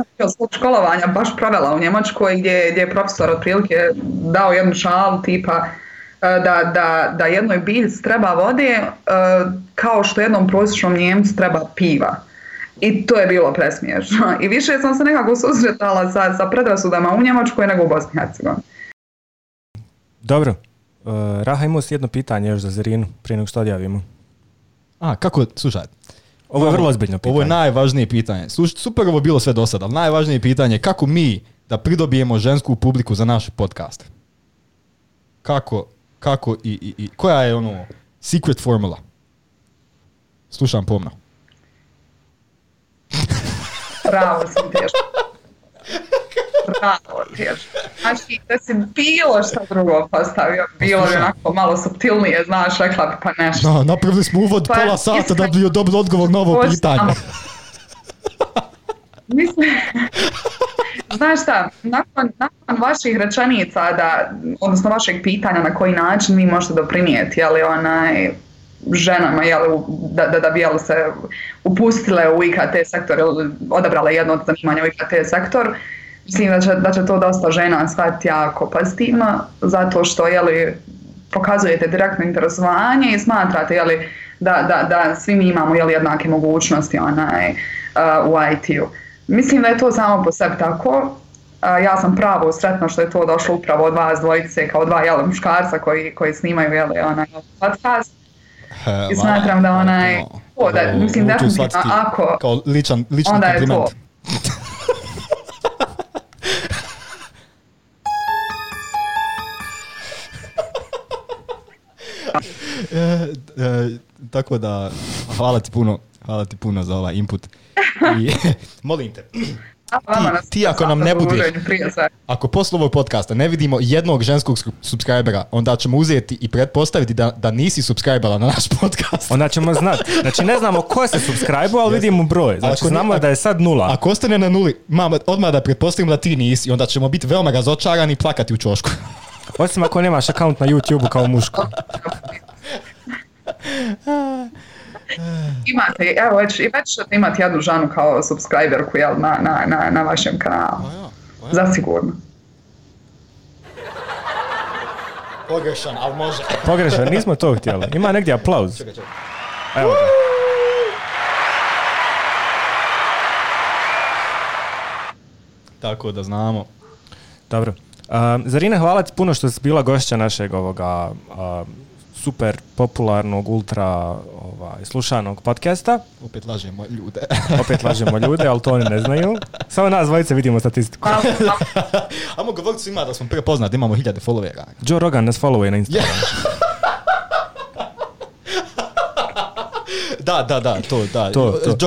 školovanja baš provela u Njemačkoj gdje, gdje je profesor otprilike dao jednu šalu tipa e, da, da, da jednoj biljci treba vode e, kao što jednom prosječnom Njemcu treba piva. I to je bilo presmiješno. I više sam se nekako susretala sa, sa predrasudama u Njemačkoj nego u Bosni Hercegovini. Dobro. E, Raha, imao jedno pitanje još za Zirinu prije nego što odjavimo. A, kako, slušaj, ovo je vrlo ozbiljno pitanje. Ovo je najvažnije pitanje. super ovo bilo sve do sada, ali najvažnije pitanje je kako mi da pridobijemo žensku publiku za naš podcast. Kako, kako i, i, koja je ono secret formula? Slušam pomno. Bravo, sam pravo, Znači, da si bilo što drugo postavio, bilo je onako malo subtilnije, znaš, rekla bi pa nešto. Da, napravili smo uvod pa pola sata da bi bio dobro odgovor na ovo pitanje. Mislim, znaš šta, nakon, vaših rečenica, da, odnosno vašeg pitanja na koji način vi možete doprinijeti, ali onaj, ženama da, da, da bi se upustile u IKT sektor ili odabrale jedno od zanimanja u IKT sektor Mislim da će, da to dosta žena shvatiti jako pozitivno, zato što jeli, pokazujete direktno interesovanje i smatrate da, da, da svi mi imamo jeli, jednake mogućnosti onaj, uh, u IT-u. Mislim da je to samo po sebi tako. Uh, ja sam pravo sretna što je to došlo upravo od vas dvojice, kao dva jeli, muškarca koji, koji snimaju jeli, onaj, podcast. I smatram da onaj... O, da, mislim, definitivno, ako... Kao ličan, ličan onda to. E, e, tako da, hvala ti puno, hvala ti puno za ovaj input. I, molim te, ti, ti ako nam ne bude, ako posle ovog podcasta ne vidimo jednog ženskog subscribera, onda ćemo uzeti i pretpostaviti da, da nisi subscribala na naš podcast. Onda ćemo znati. Znači ne znamo ko se subscribe ali vidimo broj. Znači znamo da je sad nula. Ako ostane na nuli, odmah da pretpostavimo da ti nisi, onda ćemo biti veoma razočarani i plakati u čošku. Osim ako nemaš akaunt na youtube kao muško. imate, evo već, već ćete imati jednu žanu kao subscriberku jel, na, na, na, na vašem kanalu. za pa ja, pa ja. Zasigurno. Pogrešan, ali može. Pogrešan, nismo to htjeli. Ima negdje aplauz. Čekaj, čekaj. Evo Tako da znamo. Dobro. Uh, Zarina, hvala ti puno što si bila gošća našeg ovoga super popularnog, ultra ovaj, slušanog podcasta. Opet lažemo ljude. Opet lažemo ljude, ali to oni ne znaju. Samo nas dvojice vidimo statistiku. A mogu govoriti svima da smo prepoznati, imamo hiljade followera. Joe Rogan nas followuje na Instagramu. Da, da, da, to, da. To, to. to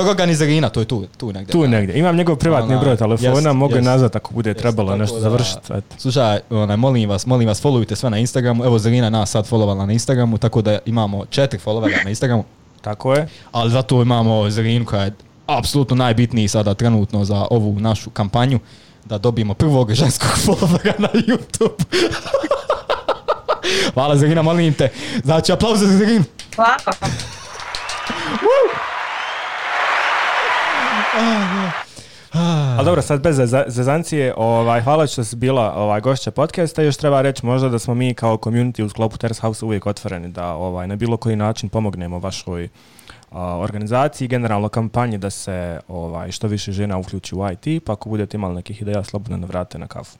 je tu, tu negdje. Tu negdje. Imam njegov ono, privatni broj telefona, mogu je nazvat ako bude trebalo nešto završiti. Slušaj, onaj molim vas, molim vas, followite sve na Instagramu. Evo, Zagina nas sad folovala na Instagramu, tako da imamo četiri followera na Instagramu. Tako je. Ali zato imamo Zerinu, koja je apsolutno najbitniji sada trenutno za ovu našu kampanju da dobijemo prvog ženskog followera na YouTube. Hvala Zrina, molim te. Znači, aplauz za Ali dobro, sad bez zezancije, ovaj, hvala što si bila ovaj, gošća podcasta. Još treba reći možda da smo mi kao community u sklopu House uvijek otvoreni da ovaj, na bilo koji način pomognemo vašoj organizaciji organizaciji, generalno kampanji da se ovaj, što više žena uključi u IT, pa ako budete imali nekih ideja, slobodno ne vrate na kafu.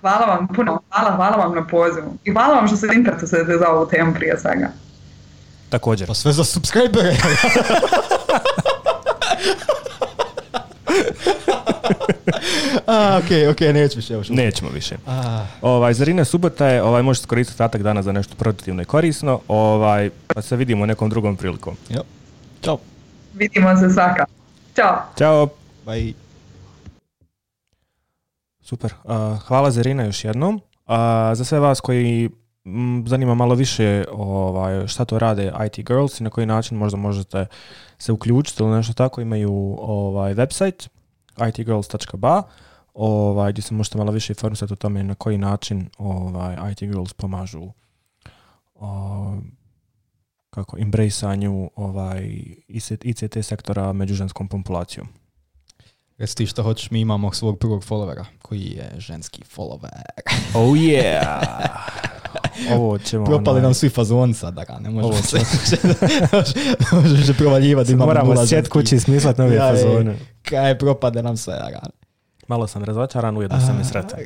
Hvala vam puno, hvala, hvala vam na pozivu. I hvala vam što se interesujete za ovu temu prije svega također. Pa sve za subscribere. A, neću više. Evo Nećemo više. A. Ovaj, Zarina Subota je, ovaj, možete koristiti ostatak dana za nešto produktivno i korisno, ovaj, pa se vidimo nekom drugom prilikom. Jo. Ćao. Vidimo se svaka. Ćao. Ćao. Bye. Super. hvala Zarina još jednom. Uh, za sve vas koji zanima malo više ovaj, šta to rade IT Girls i na koji način možda možete se uključiti ili nešto tako. Imaju ovaj, website itgirls.ba ovaj, gdje se možete malo više informisati o tome na koji način ovaj, IT Girls pomažu ovaj, kako, imbrejsanju ovaj, ICT sektora među ženskom populacijom. Reci ti što hoćeš, mi imamo svog prvog followera, koji je ženski follower. oh yeah! Ovo ćemo... Propali nam svi fazon sad, da ga ne možemo se... Možemo se provaljivati. Moramo sjet kući i smislat nove fazone. Kaj propade nam sve, da Malo sam razočaran, ujedno sam i sretan.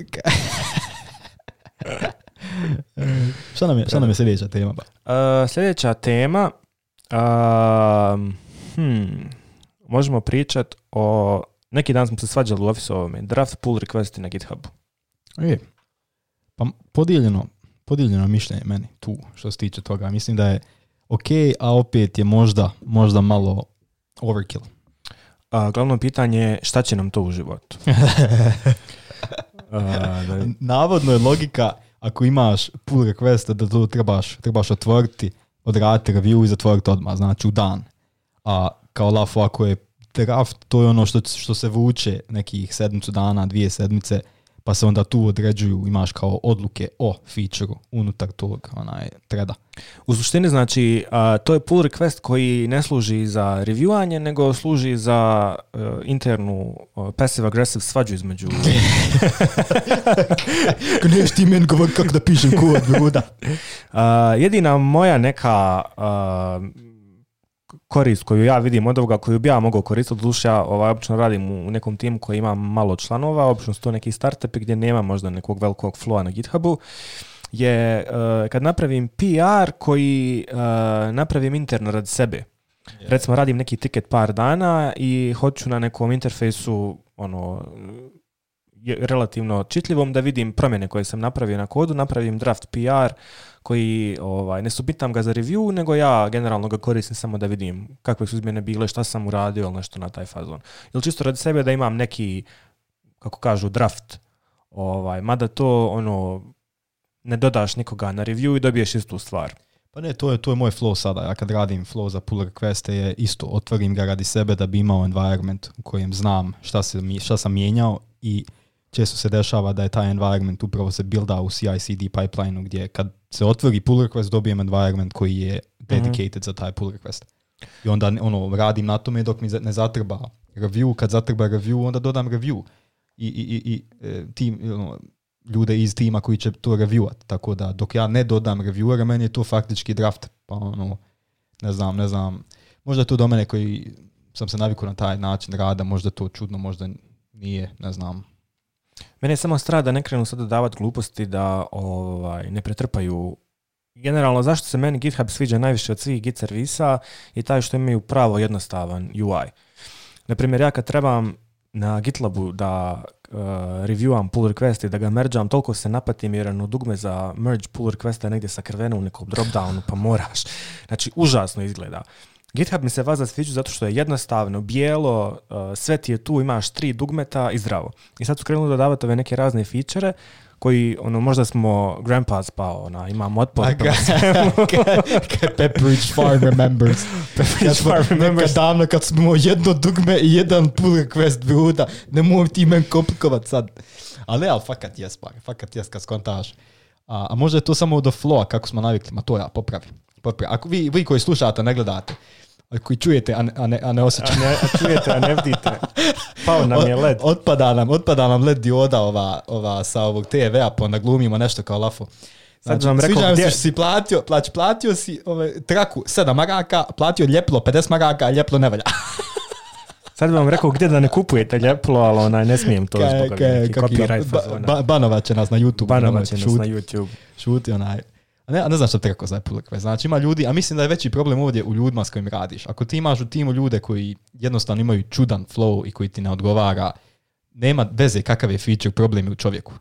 šta, nam je, šta nam je sljedeća tema? Uh, sljedeća tema... Hmm, možemo pričat o... Neki dan smo se svađali u ofisu ovome. Draft pull requesti na GitHubu. E, pa podijeljeno, podijeljeno mišljenje meni tu što se tiče toga. Mislim da je ok, a opet je možda, možda malo overkill. A, glavno pitanje je šta će nam to u životu? a, Navodno je logika ako imaš pull requesta da to trebaš, trebaš otvoriti, odraditi review i zatvoriti odmah, znači u dan. A kao lafo ako je draft, to je ono što, što se vuče nekih sedmicu dana, dvije sedmice, pa se onda tu određuju, imaš kao odluke o feature unutar tog onaj, treda. U suštini znači to je pull request koji ne služi za reviewanje, nego služi za e, internu e, passive aggressive svađu između... Neš ti meni kako da pišem jedina moja neka korist koju ja vidim od ovoga koju bi ja mogao koristiti, što ja ovaj, obično radim u nekom timu koji ima malo članova, obično su to neki startupi gdje nema možda nekog velikog flowa na GitHubu, je eh, kad napravim PR koji eh, napravim interno radi sebe. Recimo radim neki tiket par dana i hoću na nekom interfejsu ono, relativno čitljivom da vidim promjene koje sam napravio na kodu, napravim draft PR koji ovaj, ne subitam ga za review, nego ja generalno ga koristim samo da vidim kakve su izmjene bile, šta sam uradio ili nešto na taj fazon. Ili čisto radi sebe da imam neki, kako kažu, draft, ovaj, mada to ono, ne dodaš nikoga na review i dobiješ istu stvar. Pa ne, to je, to je moj flow sada. Ja kad radim flow za pull requeste je isto, otvorim ga radi sebe da bi imao environment u kojem znam šta, se, šta sam mijenjao i često se dešava da je taj environment upravo se builda u CI/CD pipelineu gdje kad se otvori pull request dobijem environment koji je mhm. dedicated za taj pull request. I onda ono radim na tome dok mi ne zatrba review, kad zatrba review onda dodam review i, i, i, i e, tim, ono, ljude iz tima koji će to reviewat. Tako da dok ja ne dodam reviewera, meni je to faktički draft. Pa ono, ne znam, ne znam. Možda je to do mene koji sam se navikao na taj način rada, možda to čudno, možda nije, ne znam. Mene je samo strada da ne krenu sad dodavati gluposti da ovaj, ne pretrpaju generalno zašto se meni GitHub sviđa najviše od svih Git servisa je taj što imaju pravo jednostavan UI. Naprimjer, ja kad trebam na GitLabu da uh, reviewam pull request i da ga merđam, toliko se napatim jer ono dugme za merge pull requesta negdje sakrveno u nekom dropdownu, pa moraš. Znači, užasno izgleda. GitHub mi se vas sviđu zato što je jednostavno, bijelo, uh, sve ti je tu, imaš tri dugmeta i zdravo. I sad su krenuli davate ove neke razne fičere koji, ono, možda smo grandpa spao, ona, imam otpor. Pepperidge Farm remembers. Pepperidge Farm remembers. davno kad smo jedno dugme i jedan pull request bruda, ne mogu ti men komplikovat sad. Ali, ali, fakat jes, pa, fakat jes kad skontaš. A, a možda je to samo do flow kako smo navikli, ma to ja, popravi. Ako vi, vi koji slušate, ne gledate, koji čujete, a ne, a ne, a ne osjećate. A ne, a čujete, a ne vidite. Pao nam je led. Otpada nam, otpada nam led dioda ova, ova sa ovog TV-a, pa onda glumimo nešto kao lafo. Znači, Sad vam rekao, sviđa gdje... si platio, plać, platio si ove, traku 7 maraka, platio ljeplo 50 maraka, a ljeplo ne valja. Sad bih vam rekao gdje da ne kupujete ljeplo, ali onaj, ne smijem to zbog ka, ka, ka, ba, Banova će nas na YouTube. Banova će nas na YouTube. Šuti onaj. A ne, a ne znam što za publikove. Znači ima ljudi, a mislim da je veći problem ovdje u ljudima s kojim radiš. Ako ti imaš u timu ljude koji jednostavno imaju čudan flow i koji ti ne odgovara, nema veze kakav je feature problem u čovjeku.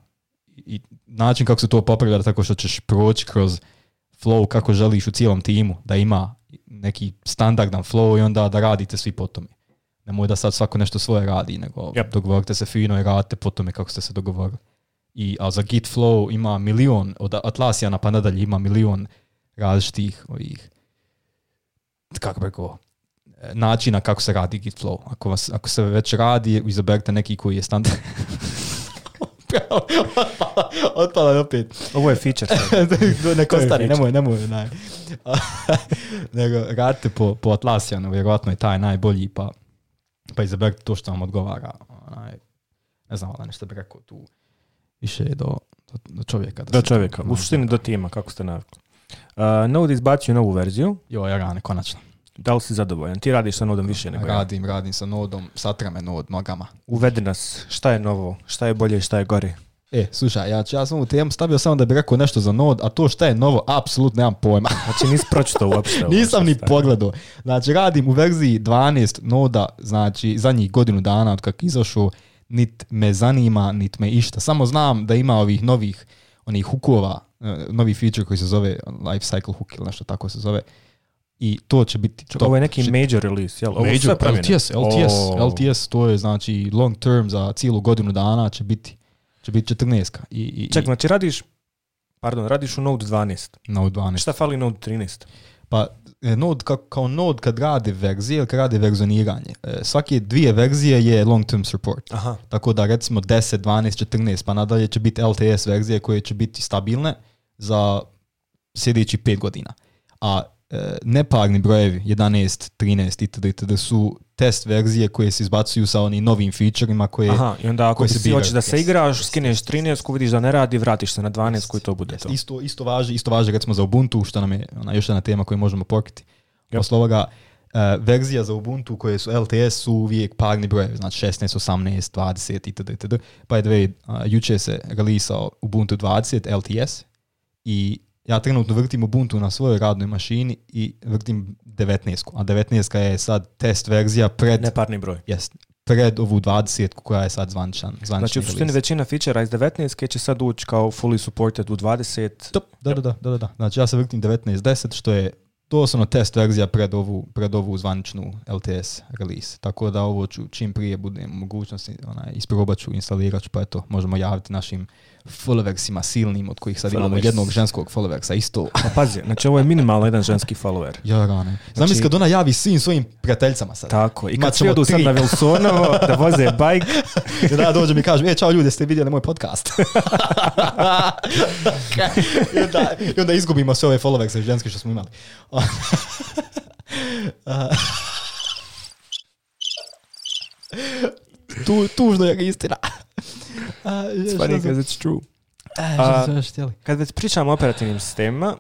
I način kako se to popravlja tako što ćeš proći kroz flow kako želiš u cijelom timu, da ima neki standardan flow i onda da radite svi po tome. Nemoj da sad svako nešto svoje radi, nego yep. dogovorite se fino i radite po tome kako ste se dogovorili i, a za Git Flow ima milion, od Atlasijana pa nadalje ima milion različitih ovih, kako bi načina kako se radi Git Flow. Ako, vas, ako se već radi, izaberite neki koji je standard. otpala, je opet. Ovo je feature. Neko stari, nemoj, nemoj. Naj. Nego, radite po, po Atlasijanu, vjerojatno je taj najbolji, pa, pa izaberite to što vam odgovara. ne znam, ali nešto bi rekao tu više do, do, čovjeka. do čovjeka, u suštini do tima, kako ste navikli. Uh, Node izbacio novu verziju. Jo, ja ne konačno. Da li si zadovoljan? Ti radiš sa nodom više nego Radim, ja. radim sa nodom, satrame nod nogama. Uvedi nas, šta je novo, šta je bolje i šta je gori? E, slušaj, ja, ja sam u temu stavio samo da bi rekao nešto za nod, a to šta je novo, apsolutno nemam pojma. Znači nisi pročitao uopšte. Nisam ni pogledao. Znači radim u verziji 12 noda, znači zadnjih godinu dana od kako izašao nit me zanima, nit me išta. Samo znam da ima ovih novih onih hukova, eh, novi feature koji se zove Life Cycle Hook ili nešto tako se zove. I to će biti Čak, Ovo je neki major release, jel? Ovo major, sve LTS, LTS, oh. LTS, to je znači long term za cijelu godinu dana će biti će biti 14 I, i, Ček, znači radiš, pardon, radiš u Node 12. Node 12. Šta fali Node 13? Pa E, node kao, kao Node kad radi verzije ili kad radi verzoniranje, e, svake dvije verzije je long term support. Aha. Tako da recimo 10, 12, 14 pa nadalje će biti LTS verzije koje će biti stabilne za sljedeći 5 godina. A E, neparni brojevi 11, 13 itd. itd. su test verzije koje se izbacuju sa onim novim featureima koje Aha, i onda ako si hoćeš da se igraš, skineš 13, vidiš da ne radi, vratiš se na 12 koji to bude to. Isto, isto važi, isto važi recimo za Ubuntu, što nam je ona još jedna tema koju možemo pokriti. Yep. Posle ovoga, uh, verzija za Ubuntu koje su LTS su uvijek parni brojevi, znači 16, 18, 20 itd. itd. By the way, uh, e, juče se releasao Ubuntu 20 LTS i ja trenutno vrtim Ubuntu na svojoj radnoj mašini i vrtim 19 a 19 je sad test verzija pred... Neparni broj. pred ovu 20 koja je sad zvančan. Znači u suštini većina fičera iz 19 će sad ući kao fully supported u 20. da, da, da, da, da. Znači ja se vrtim 19.10 što je doslovno test verzija pred ovu, pred zvaničnu LTS release. Tako da ovo ću čim prije budem mogućnosti, onaj, isprobat ću, instalirat ću, pa eto, možemo javiti našim followersima silnim, od kojih sad imamo jednog ženskog followersa, isto. Pa pazi, znači ovo je minimalno jedan ženski follower. Ja, ne. ne. znači kad ona javi svim svojim prijateljicama sad. Tako, i kad svi odu sad na Vilsonovo, da voze bajk. da, dođem i kažem, e, čao ljudi, ste vidjeli moj podcast. I, onda, I onda izgubimo sve ove followerse ženske što smo imali. tu, tužno je istina. true. kad već pričam o operativnim sistemima,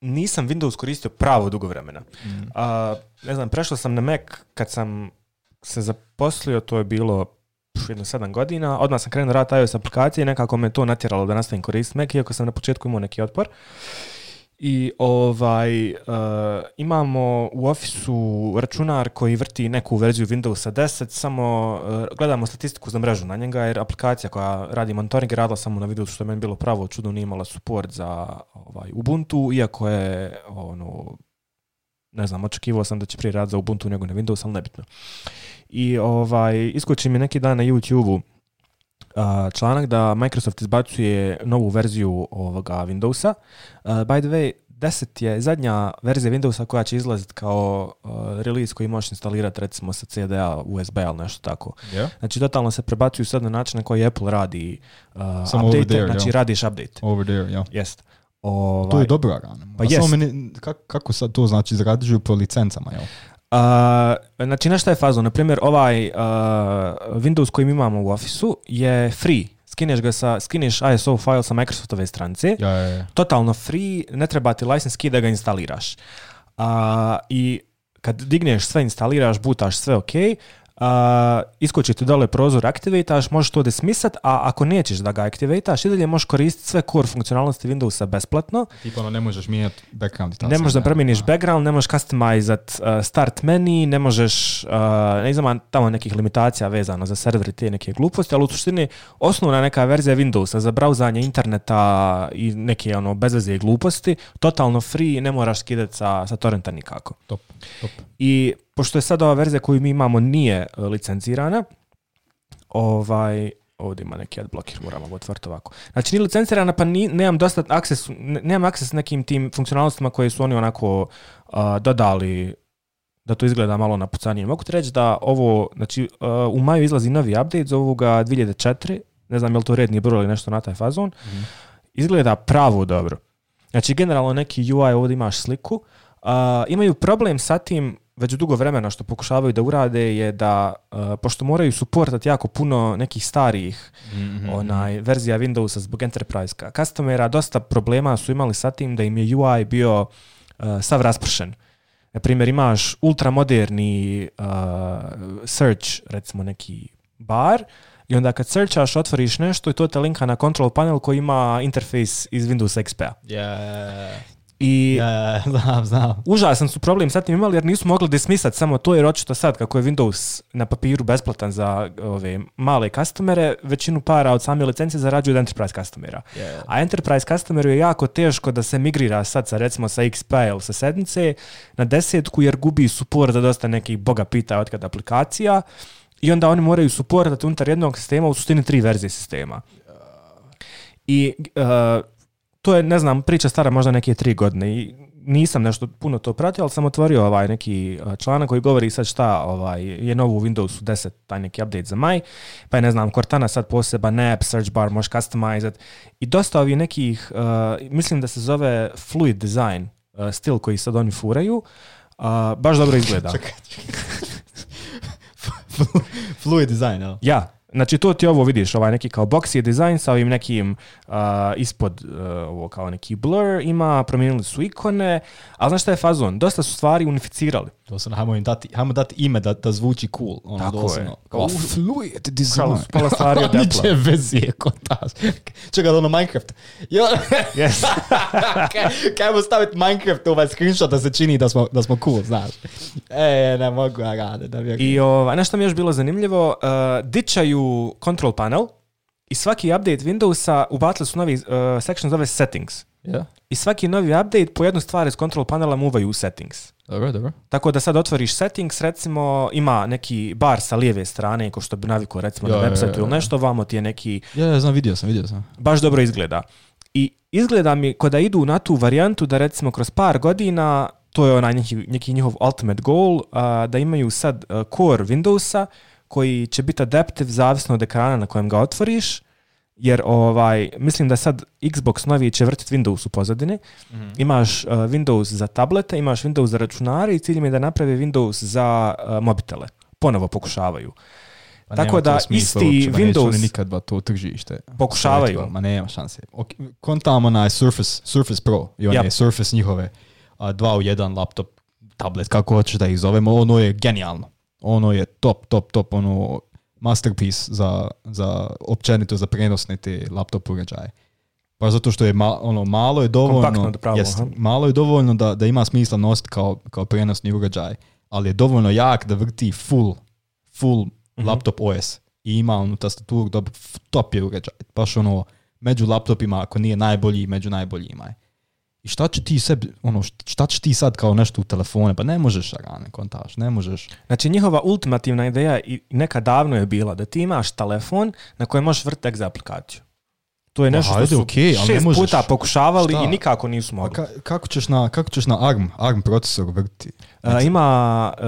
nisam Windows koristio pravo dugo vremena. Mm. ne znam, prešao sam na Mac kad sam se zaposlio, to je bilo jedno sedam godina, odmah sam krenuo rad iOS aplikacije i nekako me to natjeralo da nastavim koristiti Mac, iako sam na početku imao neki otpor. I ovaj, uh, imamo u ofisu računar koji vrti neku verziju Windowsa 10, samo e, gledamo statistiku za mrežu na njega, jer aplikacija koja radi monitoring radila samo na Windowsu, što je meni bilo pravo čudno, nije imala support za ovaj, Ubuntu, iako je ono, ne znam, očekivao sam da će prije rad za Ubuntu nego na Windows, ali nebitno. I ovaj, iskoči mi neki dan na YouTube-u članak da Microsoft izbacuje novu verziju ovoga Windowsa. By the way, 10 je zadnja verzija Windowsa koja će izlaziti kao uh, release koji možeš instalirati recimo sa CD-a, USB-a ili nešto tako. Yeah. Znači totalno se prebacuju sad na način na koji Apple radi update, znači radiš update. Over there, yeah. Znači, yes. to je ovaj, dobro, Pa kako sad to znači zarađuju po licencama, jel? Uh, znači, nešto je Na primjer, ovaj uh, Windows koji mi imamo u ofisu je free. Skineš ga sa, skineš ISO file sa Microsoftove stranice. Totalno free, ne treba ti license key da ga instaliraš. Uh, I kad digneš sve, instaliraš, butaš sve, ok, iskoči ti dole prozor aktivitaš, možeš to desmisat, a ako nećeš da ga aktivitaš, i dalje možeš koristiti sve core funkcionalnosti Windowsa besplatno. Tipo ono, ne možeš mijenjati background. ne možeš da promijeniš background, ne možeš customizat uh, start menu, ne možeš, uh, ne znam, tamo nekih limitacija vezano za server i te neke gluposti, ali u suštini osnovna neka verzija Windowsa za brauzanje interneta i neke ono bezveze i gluposti, totalno free, ne moraš skidati sa, sa torrenta nikako. Top, top. I pošto je sad ova verzija koju mi imamo nije e, licencirana, ovaj, ovdje ima neki adblocker, moramo ga otvoriti ovako. Znači nije licencirana pa ni, nemam dosta akses, nemam akses nekim tim funkcionalnostima koje su oni onako dodali da to izgleda malo napucanije. Mogu ti reći da ovo, znači e, u maju izlazi novi update zovu ovoga 2004, ne znam je li to redni broj ili nešto na taj fazon, mhm. izgleda pravo dobro. Znači generalno neki UI ovdje imaš sliku, Uh, imaju problem sa tim već dugo vremena što pokušavaju da urade je da, e, pošto moraju suportati jako puno nekih starijih mhm, mhm, onaj, mhm. verzija Windowsa zbog Enterprise-ka, customera dosta problema su imali sa tim da im je UI bio e, sav raspršen. Na primjer, imaš ultramoderni e, search, recimo neki bar, i onda kad searchaš, otvoriš nešto i to te linka na control panel koji ima interfejs iz Windows XP-a. Yeah. I ja, znam, Užasan su problem sad tim imali jer nisu mogli dismisat samo to jer očito sad kako je Windows na papiru besplatan za ove male customere, većinu para od same licencije zarađuju od enterprise customera. A enterprise customeru je jako teško da se migrira sad sa recimo sa XP ili sa sedmice na desetku jer gubi support da dosta nekih boga pita otkad aplikacija i onda oni moraju supportati unutar jednog sistema u suštini tri verzije sistema. I e, to je, ne znam, priča stara možda neke tri godine i nisam nešto puno to pratio, ali sam otvorio ovaj neki e, članak koji govori sad šta ovaj, je novo u Windowsu 10, taj neki update za maj, pa je ne znam, Cortana sad poseba, NAP, search bar, možeš customizat i dosta ovih nekih, e, mislim da se zove fluid design e, stil koji sad oni furaju, baš dobro izgleda. fluid design, Ja, Znači to ti ovo vidiš, ovaj neki kao boxy design sa ovim nekim uh, ispod uh, ovo kao neki blur ima, promijenili su ikone, a znaš šta je fazon? Dosta su stvari unificirali. Doslovno, hajmo im dati, hajmo dati ime da, da zvuči cool. Ono, Tako doslovno. je. Kao fluid design. Kao spalasari od Apple. Niče Čekaj, ono Minecraft. Jo. Yes. kaj, staviti Minecraft u ovaj screenshot da se čini da smo, da smo cool, znaš. E, ne mogu ja rade. Da I ova, nešto mi je još bilo zanimljivo, uh, dičaju control panel i svaki update Windowsa ubacili su novi uh, section zove settings. Yeah. I svaki novi update po jednu stvar iz control panela muvaju u settings. Dobro, dobro. Tako da sad otvoriš settings, recimo ima neki bar sa lijeve strane, ko što bi naviko recimo na websiteu ili nešto, vamo ti je neki... Ja, ja, znam, vidio sam, vidio sam. Baš dobro izgleda. I izgleda mi kada idu na tu varijantu da recimo kroz par godina, to je onaj neki, njihov ultimate goal, da imaju sad core Windowsa koji će biti adaptive zavisno od ekrana na kojem ga otvoriš jer ovaj, mislim da sad Xbox novi će vrtiti Windows u pozadini. Mhm. Imaš e, Windows za tablete, imaš Windows za računare i cilj im je da naprave Windows za e, mobitele. Ponovo pokušavaju. Pa Tako da isti pa Windows... Neću nikad to tržište. Pokušavaju. ma nema šanse. Okay, kontamo na Surface, Surface Pro i one Surface njihove a, dva u jedan laptop, tablet, kako hoćeš da ih zovemo, ono je genijalno. Ono je top, top, top, ono masterpiece za, za općenito za prenosne laptop uređaj. Pa zato što je ono, malo je dovoljno, pravo, jest, malo je dovoljno da, da ima smisla nositi kao, kao prenosni uređaj, ali je dovoljno jak da vrti full, full mhm. laptop OS i ima onu tastaturu, top je uređaj. Baš ono, među laptopima, ako nije najbolji, među najboljima je. I šta će ti sebi, ono, šta ti sad kao nešto u telefone, pa ne možeš, agane kontaš, ne možeš. Znači njihova ultimativna ideja i neka davno je bila da ti imaš telefon na kojem možeš vrti za aplikaciju. To je pa nešto što šest ne puta pokušavali i nikako nisu mogli. Ka, kako, ćeš na, kako ćeš na ARM, ARM procesor vrtiti? E, znači- ima e,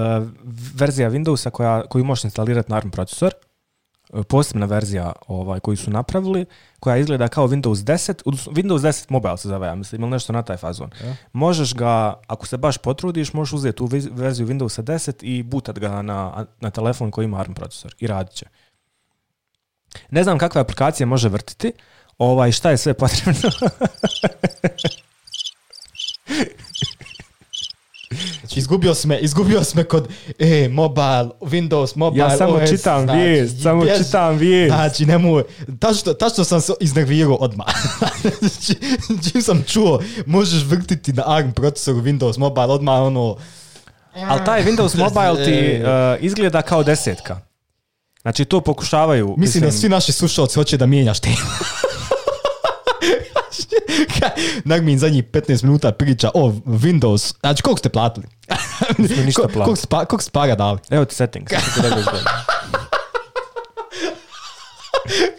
verzija Windowsa koja, koju možeš instalirati na ARM procesor E, posebna verzija ovaj, koju su napravili, koja izgleda kao Windows 10, Windows 10 Mobile se zove, ja mislim, ili nešto na taj fazon. Možeš ga, ako se baš potrudiš, možeš uzeti tu verziju Windows 10 i butat ga na, na telefon koji ima ARM procesor i radit će. Ne znam kakve aplikacije može vrtiti, ovaj, šta je sve potrebno. Znači, izgubio sme, izgubio sme kod e, mobile, Windows, mobile, Ja samo čitam znači, vijest, samo čitam vijest. Znači, nemoj, tačno, sam se iznervirao odmah. Znači, čim sam čuo, možeš vrtiti na ARM procesoru Windows Mobile, odmah ono... Ali taj Windows znači, Mobile ti e, e, izgleda kao desetka. Znači to pokušavaju. Mislim, da svi naši slušalci hoće da mijenjaš temu Nagmin zadnjih 15 minuta priča o Windows. Znači, koliko ste platili? Nismo ništa platili. Pa-, koliko ste, koliko dali? Evo ti settings.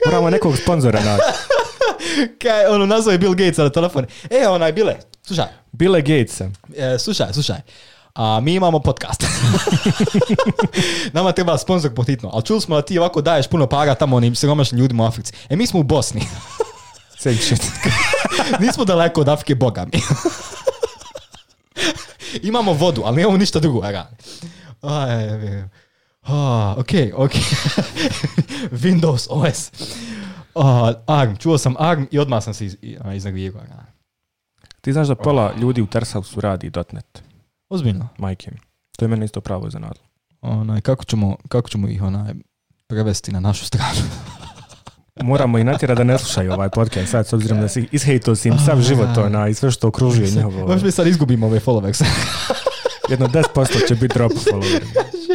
Moramo nekog sponzora naći. Kaj, ono, je Bill Gates na telefon. E, onaj, Bile, slušaj. Bile Gates. E, slušaj, slušaj. A mi imamo podcast. Nama treba sponsor potitno. Ali čuli smo da ti ovako daješ puno para tamo onim siromašnim ljudima u Africi. E, mi smo u Bosni. Nismo daleko od Afrike, boga imamo vodu, ali nemamo ništa drugo. ok, ok. Windows OS. Uh, ARM, čuo sam ARM i odmah sam se iz, Ti znaš da oh. pola ljudi u Tersausu radi .NET. Ozbiljno? Majke To je mene isto pravo iznenadilo. kako, ćemo, kako ćemo ih onaj, prevesti na našu stranu? moramo i natjera da ne slušaju ovaj podcast sad, s obzirom da si ishejtao si im sav život ona, i sve što okružuje njihovo... Možda mi sad izgubimo ove followbacks. Jedno 10% će biti drop follower.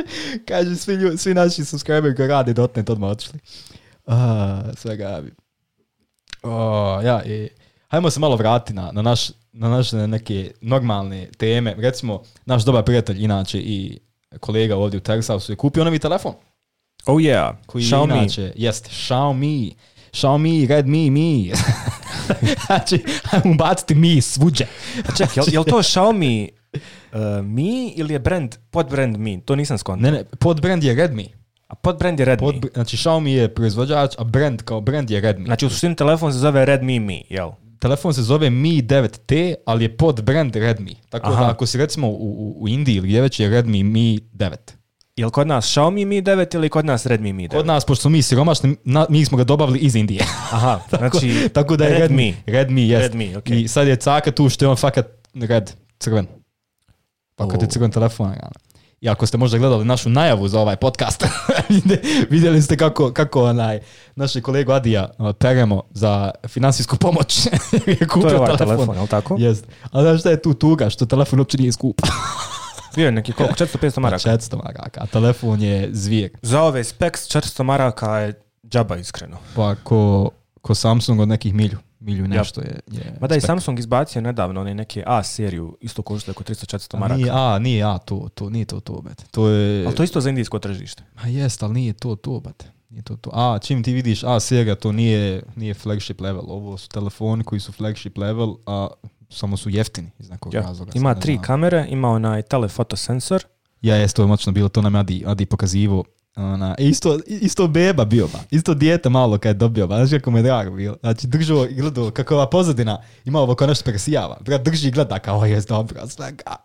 kaže, svi, svi naši subscriberi koji radi dotnet odmah otišli. Sve ga Oh, ja, hajmo se malo vratiti na, na, naš, na naše neke normalne teme. Recimo, naš dobar prijatelj, inače i kolega ovdje u Texasu je kupio novi telefon. Oh yeah, koji Xiaomi. inače, jeste, Xiaomi, Xiaomi, Redmi, Mi. znači, ajmo baciti Mi svuđe. Čekaj, je li znači- to Xiaomi uh, Mi ili je brand, pod brand Mi? To nisam skontao. Ne, ne, pod brand je Redmi. A brand je Redmi. Pod, znači, Xiaomi je proizvođač, a brand kao brand je Redmi. Znači, u suštini telefon se zove Redmi Mi, jel? telefon se zove Mi 9T, ali je pod brand Redmi. Tako da ako si recimo u, u Indiji ili gdje već je Redmi Mi 9. Jel kod nas Xiaomi Mi 9 ili kod nas Redmi Mi 9? Kod nas, pošto smo mi siromašni, mi smo ga dobavili iz Indije. Aha, tako, znači tako da je Redmi. Redmi, jest. Redmi, okay. I sad je caka tu što je on fakat red, crven. Pa kad je oh. crven telefon, ja. I ako ste možda gledali našu najavu za ovaj podcast, vidjeli ste kako, kako onaj, naši kolegu Adija ono, peremo za financijsku pomoć. je kupio to je ovaj telefon, jel tako? Jest. A znaš šta je tu tuga, što telefon uopće nije skupan. Bio je neki koliko, 400-500 pa maraka. 400 maraka, a telefon je zvijek Za ove specs 400 maraka je džaba iskreno. Pa ko, ko Samsung od nekih milju. Milju nešto je, je Ma da i Samsung izbacio nedavno one neke A seriju, isto košta oko 300-400 maraka. Nije A, nije A to, to, nije to to, bet. To je... Ali to isto za indijsko tržište. Ma jest, ali nije to to, bet. Nije to to. A, čim ti vidiš A serija, to nije, nije flagship level. Ovo su telefoni koji su flagship level, a samo su jeftini iz nekog ja. razloga. Ima tri znam. kamere, ima onaj telefotosensor. Ja, jest, to je moćno bilo, to nam Adi, Adi pokazivo. Ona, isto, isto beba bio, ba. isto dijete malo kad je dobio, ba. znaš kako mu je drago bilo. Znači, držao i gledao kako ova pozadina ima ovo kao nešto presijava. brat drži i gleda kao, je dobro, svega.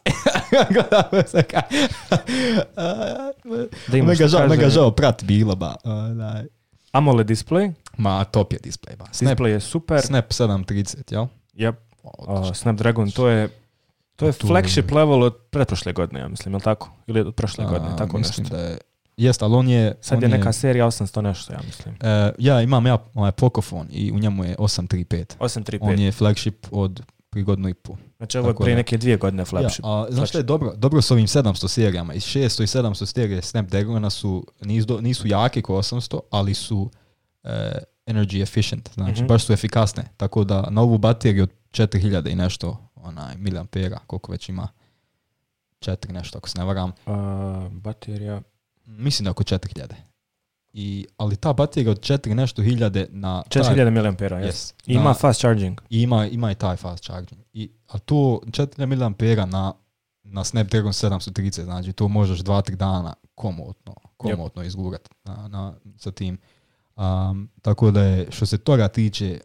mega žao, mega žao, prat bilo, ba. Onaj. AMOLED display. Ma, top je display, ba. Snap, display je super. Snap 730, jel? jep Uh, Snapdragon, to je to je tu... flagship level od pretprošle godine, ja mislim, ili tako? Ili od prošle A, godine, tako mislim nešto. Da je, jest, ali on je... Sad on je neka je, serija 800 nešto, ja mislim. E, ja imam ja ovaj i u njemu je 835. 835. On je flagship od prije i pol. Znači ovo je prije neke dvije godine flagship. Ja, a, znaš što je dobro? Dobro s ovim 700 serijama. I 600 i 700 serije Snapdragona su, nisu, nisu jake kao 800, ali su e, energy efficient. Znači mm -hmm. baš su efikasne. Tako da na ovu bateriju od 4000 i nešto onaj miliampera, koliko već ima. 4 nešto, ako se ne varam. A, baterija? Mislim da oko 4000. I, ali ta baterija od 4 nešto hiljade na... 4000 miliampera, jes. Yes, na, ima fast charging. ima, ima i taj fast charging. I, a to 4000 miliampera na, na Snapdragon 730, znači to možeš 2-3 dana komotno, komotno yep. izgurat na, na, sa tim. Um, tako da je, što se toga tiče,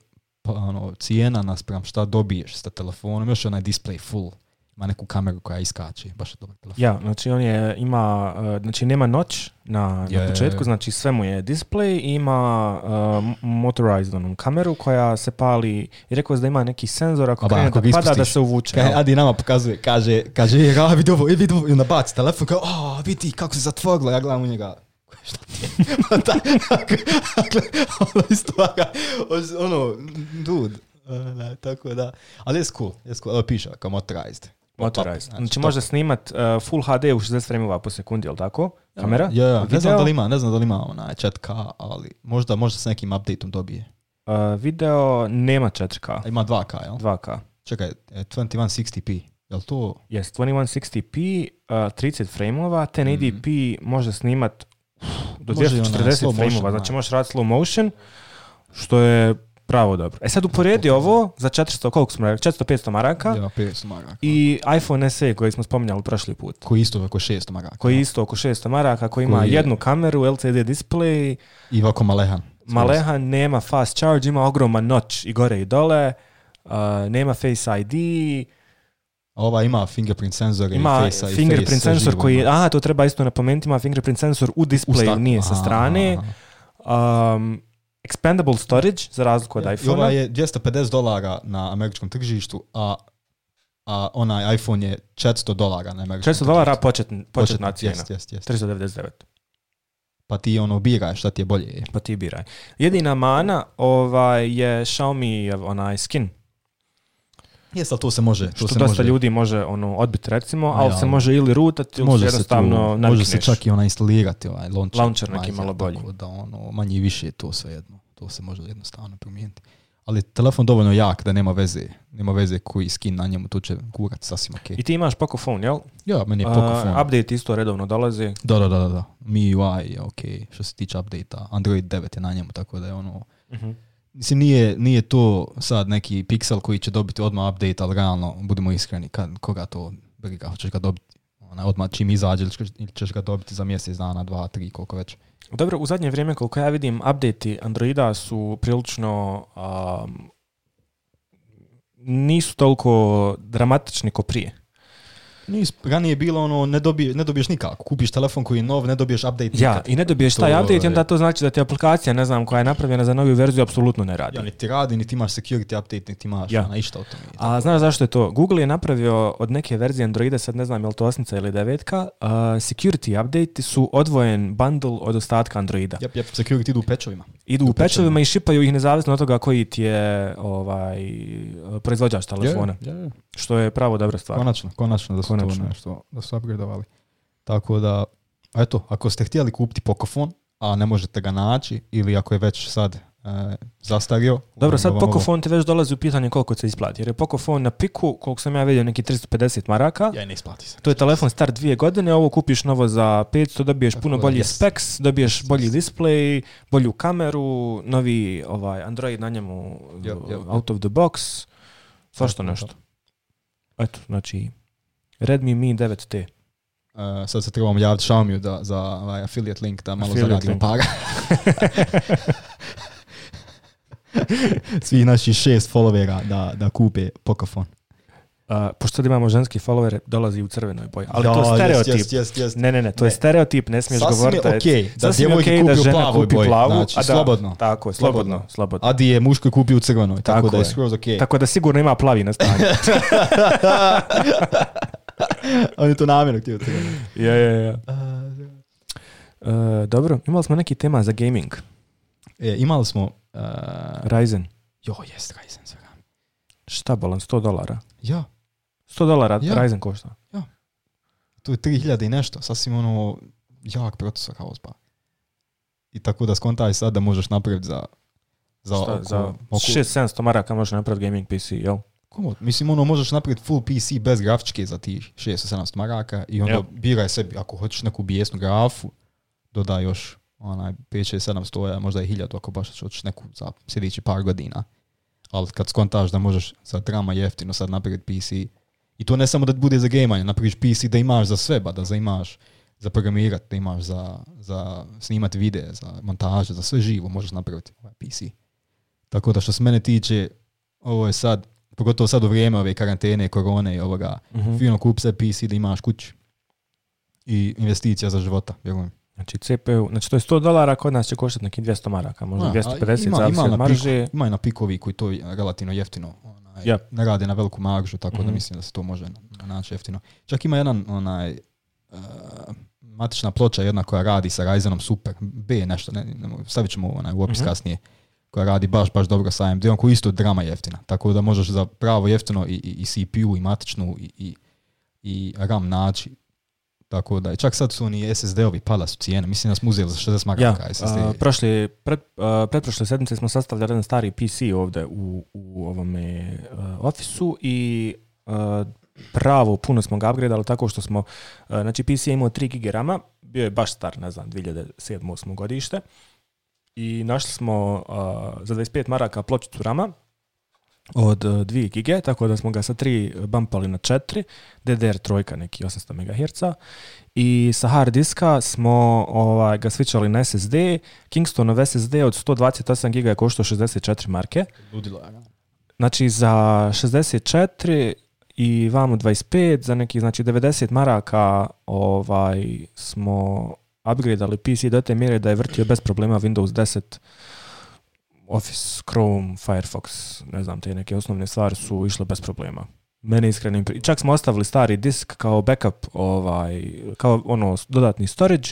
pa, ono, cijena naspram šta dobiješ sa telefonom, još je onaj display full ima neku kameru koja iskače, baš je dobar telefon. Ja, znači on je, ima, e, znači nema noć na, na početku, znači sve mu je display i ima uh, motorized kameru koja se pali i rekao da ima neki senzor ako pada da se uvuče. Kaj, Adi nama pokazuje, kaže, kaže, ja vidi ovo, vidi ovo, i onda baci telefon, kao, vidi kako se zatvorilo, ja gledam u njega, šta ti je? dakle, ono iz toga, ono, dude, ne, tako da. Ali je cool, je cool, piše kao motorized. Motorized. znači, znači, može možda snimat uh, Full HD u 60 frame po sekundi, jel tako? Kamera? Ja, ja. Ne znam da li ima, ne znam da li ima ona 4K, ali možda, možda s nekim updateom dobije. Uh, video nema 4K. Ima 2K, jel? 2K. Čekaj, 2160p. E, jel to? Yes, 2160p, uh, 30 frame-ova, 1080p mm. može snimat do 240 frameova, znači možeš raditi slow motion, što je pravo dobro. E sad uporedi ovo za 400, koliko smo rekli, 400-500 maraka. Ja, I iPhone SE koji smo spominjali prošli put. Koji isto oko 600 maraka. Koji isto oko 600 maraka, koji, ima jednu kameru, LCD display. I ovako malehan. Malehan, nema fast charge, ima ogroman notch i gore i dole, uh, nema Face ID, ova ima fingerprint sensor ima i face fingerprint sensor koji a to treba isto napomenuti, ima fingerprint sensor u displeju, nije sa strane. Um, expandable storage, za razliku od iphone Ova je 250 dolara na američkom tržištu, a a onaj iPhone je 400 dolara na američkom 400 dolara početna, početna cijena. Jest, jest, jest. 399. Pa ti ono biraj šta ti je bolje. Pa ti biraj. Jedina mana ovaj, je Xiaomi onaj skin Jes, ali to se može. To što se dosta ljudi može ono, odbiti recimo, ali se može ili rutati ili može jednostavno Može se čak i ona instalirati, ovaj launcher. Launcher neki malo bolji. da ono, manji i više je to svejedno. To se može jednostavno promijeniti. Ali telefon dovoljno jak da nema veze, nema veze koji skin na njemu, to će kurat sasvim ok. I ti imaš Pocophone, jel? Ja, meni je Uh, update isto redovno dolazi. Da, da, da, da. MIUI je ok, što se tiče updata. Android 9 je na njemu, tako da je ono... Uh Mislim, nije, nije to sad neki piksel koji će dobiti odmah update, ali realno, budimo iskreni, kad, koga to briga, hoćeš ga dobiti ona, odmah čim izađe ili ćeš ga dobiti za mjesec dana, dva, tri, koliko već. Dobro, u zadnje vrijeme koliko ja vidim, update Androida su prilično nisu toliko dramatični ko prije. Nis, ranije bilo ono, ne, dobiješ nikako. Kupiš telefon koji je nov, ne dobiješ update Ja, i ne dobiješ taj update, ovaj. onda to znači da ti aplikacija, ne znam, koja je napravljena za novu verziju, apsolutno ne radi. Ja, ti radi, niti imaš security update, niti imaš ja. ona, išta o tome. A znaš zašto je to? Google je napravio od neke verzije Androida, sad ne znam je li to osnica ili devetka, uh, security update su odvojen bundle od ostatka Androida. Jep, jep, security idu u pečovima. Idu u pečevima i šipaju ih nezavisno od toga koji ti je ovaj, proizvođač telefona. Što je pravo dobra stvar. Konačno, konačno da su konačno. to nešto, da su upgradeovali. Tako da, eto, ako ste htjeli kupiti Pokofon, a ne možete ga naći, ili ako je već sad E, Zastavio. Dobro, sad Pokofon ti već dolazi u pitanje koliko se isplati. Jer je Pokofon na piku, koliko sam ja vidio, neki 350 maraka. Ja ne isplati se. To je telefon star dvije godine, ovo kupiš novo za 500, dobiješ puno bolji yes. specs, dobiješ bolji display, bolju kameru, novi ovaj Android na njemu out of the box, svašta nešto. Eto, znači, Redmi Mi 9T. Uh, e, sad se trebamo javiti Xiaomi da, za ovaj affiliate link da malo zaradimo para. svih naših šest followera da, da kupe Pokafon. Uh, pošto sad imamo ženski follower, dolazi u crvenoj boji. Ali da, to je stereotip. Jest, jest, jest. Ne, ne, ne, to ne. je stereotip, ne smiješ govoriti. Sasvim je okej okay, da djevojke okay kupi da žena kupi boji. Plavu, znači, a da, slobodno. Tako je, slobodno. slobodno. A di je muško kupi u crvenoj, tako, tako da je skroz okej. Okay. Tako da sigurno ima plavi na stanju. On je to namjerno htio crvenoj. Ja, ja, ja. Uh, dobro, imali smo neki tema za gaming. E, imali smo Uh, Ryzen. Jo, jest Ryzen svega. Šta bolan, 100 dolara? Ja. 100 dolara ja. Ryzen košta? Ja. To je 3000 i nešto, sasvim ono jak procesor zba. I tako da skontaj sad da možeš napraviti za za, Šta, za oko... 6 maraka možeš napraviti gaming PC, jel? Komod. Mislim, ono, možeš napraviti full PC bez grafičke za ti 600-700 maraka i onda yep. biraj sebi, ako hoćeš neku bijesnu grafu, dodaj još onaj, 6, će stoja, možda i hiljadu ako baš hoćeš neku za sljedeći par godina. Ali kad skontaš da možeš za drama jeftino sad napraviti PC, i to ne samo da bude za gejmanje, napraviš PC da imaš za sve, da za imaš za programirati, da imaš za, za snimati videe, za montaže, za sve živo možeš napraviti ovaj PC. Tako da što se mene tiče, ovo je sad, pogotovo sad u vrijeme ove karantene, korone i ovoga, uh fino kup se PC da imaš kuć i investicija za života, vjerujem. Znači CPU, znači to je 100 dolara, kod nas će koštati nekih 200 maraka, možda 250 ima, na marže. Piku, ima i na pikovi koji to relativno jeftino. Onaj, Ne rade na veliku maržu, tako da mhm. mislim da se to može naći jeftino. Čak ima jedan onaj, e, matična ploča jedna koja radi sa Ryzenom super, B nešto, ne, ne, stavit ćemo onaj, u opis mhm. kasnije, koja radi baš, baš dobro sa AMD-om, koja isto drama jeftina. Tako da možeš za pravo jeftino i, i, i CPU i matičnu i, i, i RAM naći tako da, čak sad su oni SSD-ovi, pala su cijene. Mislim da smo uzeli za 60 magaka ja, SSD. prošli, pred, pretprošle sedmice smo sastavljali jedan stari PC ovdje u, u ovome uh, ofisu i pravo puno smo ga upgradeali tako što smo, znači PC je imao 3 GB rama, bio je baš star, ne znam, 2007-2008 godište i našli smo za 25 maraka pločicu rama od 2 e, gb tako da smo ga sa 3 bumpali na 4, DDR trojka neki 800 MHz i sa hard diska smo ovaj, ga svičali na SSD, Kingstonov SSD od 128 GB je košto 64 marke. Ludilo, ja. Znači za 64 i vamo 25, za neki znači 90 maraka ovaj, smo upgradeali PC do te mjere da je vrtio bez problema Windows 10 Office, Chrome, Firefox, ne znam, te neke osnovne stvari su išle bez problema. Mene iskreno, čak smo ostavili stari disk kao backup, ovaj, kao ono dodatni storage,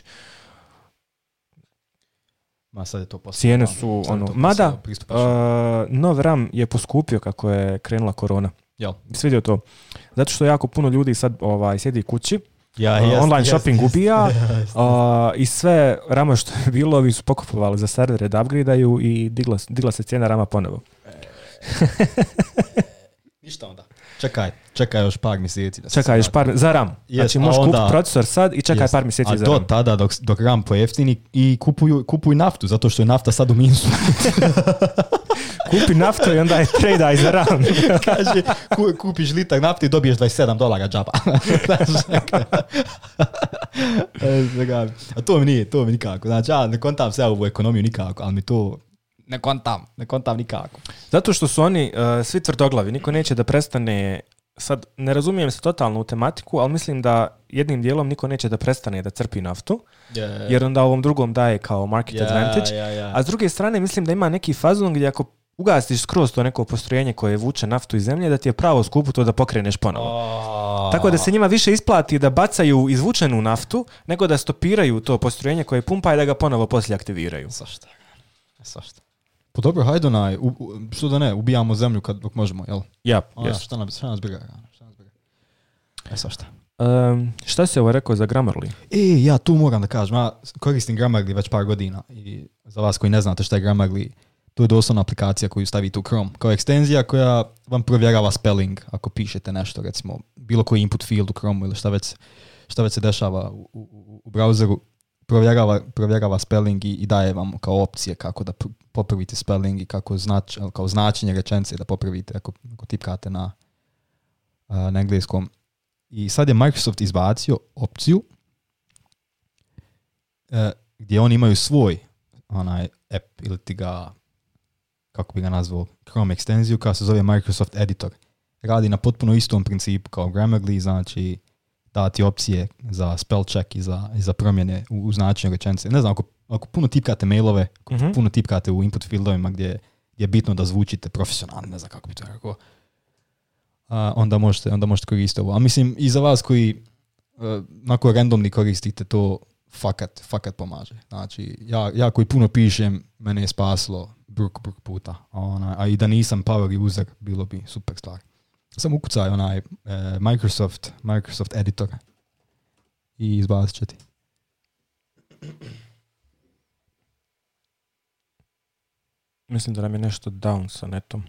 Ma sad je to postupno. Cijene su ono, mada uh, nov RAM je poskupio kako je krenula korona. Jel? Svidio to. Zato što jako puno ljudi sad ovaj, sjedi kući ja, jest, online shopping ubija i sve ramo što je bilo ovi su pokupovali za servere da upgradeaju i digla, digla se cijena rama ponovo. E, ništa onda. Čekaj, čekaj još par mjeseci. Da čekaj još par, za RAM. znači možeš kupiti procesor sad i čekaj par mjeseci za RAM. A do tada dok, dok RAM pojeftini i kupuju, naftu, zato što je nafta sad u minusu. Kupi naftu i onda je trade za RAM. Kaže, kupiš litak nafte i dobiješ 27 dolara džaba. E, a to mi nije, to mi nikako. Znači, ja ne kontam se ja ovu ekonomiju nikako, ali mi to ne kontam. Ne kontam nikako. Zato što su oni e, svi tvrdoglavi, niko neće da prestane sad ne razumijem se totalno u tematiku, ali mislim da jednim dijelom niko neće da prestane da crpi naftu, jer onda ovom drugom daje kao market advantage, a s druge strane mislim da ima neki fazon gdje ako ugasiš skroz to neko postrojenje koje vuče naftu iz zemlje, da ti je pravo skupu to da pokreneš ponovo. Oh. Tako da se njima više isplati da bacaju izvučenu naftu, nego da stopiraju to postrojenje koje pumpa i da ga ponovo poslije aktiviraju. Sašta. Sašta. Pa dobro, hajde onaj, što da ne, ubijamo zemlju kad, dok možemo, jel? Ja, yep, ono, Šta nam, briga, ono, šta nam briga. E sa šta? šta si ovo rekao za Grammarly? E, ja tu moram da kažem, ja koristim Grammarly već par godina i za vas koji ne znate šta je Grammarly, to je doslovna aplikacija koju stavite u Chrome kao ekstenzija koja vam provjerava spelling ako pišete nešto, recimo bilo koji input field u Chrome ili šta već, šta već se dešava u, u, u browseru provjerava, provjerava spelling i, daje vam kao opcije kako da popravite spelling i kako znač, kao značenje rečenice da popravite ako, ako tipkate na, na engleskom. I sad je Microsoft izbacio opciju e, gdje oni imaju svoj onaj app ili ti ga kako bi ga nazvao, Chrome ekstenziju koja se zove Microsoft Editor. Radi na potpuno istom principu kao Grammarly, znači dati opcije za spell check i za, i za promjene u, u značenju rečenice. Ne znam, ako, puno tipkate mailove, ako mhm. puno tipkate u input fieldovima gdje, je bitno da zvučite profesionalno, ne znam kako bi to rekao, onda možete, onda možete koristiti ovo. A mislim, i za vas koji uh, onako randomni koristite to, fakat, fakat pomaže. Znači, ja, ja koji puno pišem, mene je spaslo bruk, puta. A, a i da nisam power user, bilo bi super stvar. Sam ukucaj onaj eh, Microsoft, Microsoft editor i izbacit će ti. Mislim da nam je nešto down sa netom.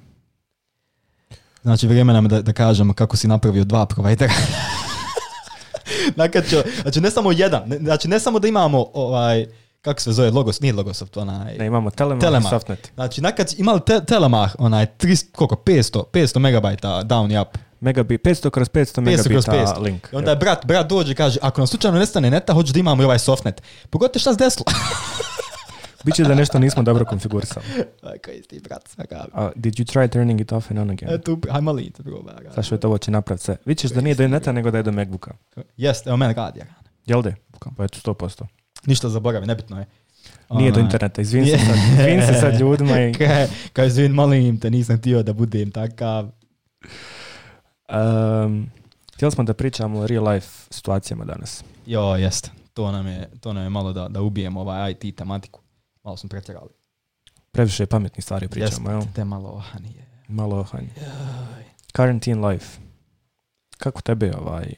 Znači, vrijeme nam da, da kažemo kako si napravio dva provajdera. znači, ne samo jedan. Znači, ne samo da imamo ovaj, kako se zove, Logos, nije Logos, onaj... Ne, imamo Telemach, telemach. Softnet. Znači, nakad imali te, Telemach, onaj, 300, koliko, 500, 500 megabajta down i up. Megabit, 500 kroz 500, megabita link. I onda je brat, brat dođe i kaže, ako nam slučajno nestane neta, hoću da imamo i ovaj softnet. Pogotovo šta se desilo. Biće da nešto nismo dobro konfigurisali. je ti brat svega. Uh, did you try turning it off and on again? E tu, ajmo li to proba. Sašo je to će napraviti sve. Vićeš da nije do neta, nego da je do Macbooka. Jeste, evo mene radi. Jel de? Pa eto, 100% ništa zaboravi, nebitno je. Nije do interneta, izvin se sad, izvin se sad ljudima. I... kaj izvin, malim te, nisam htio da budem takav. Um, htjeli smo da pričamo o real life situacijama danas. Jo, jest. To nam je, to nam je malo da, da ubijemo ovaj IT tematiku. Malo smo pretjerali. Previše pametni stvari pričamo, te malo ohanije. Malo Quarantine life. Kako tebe ovaj...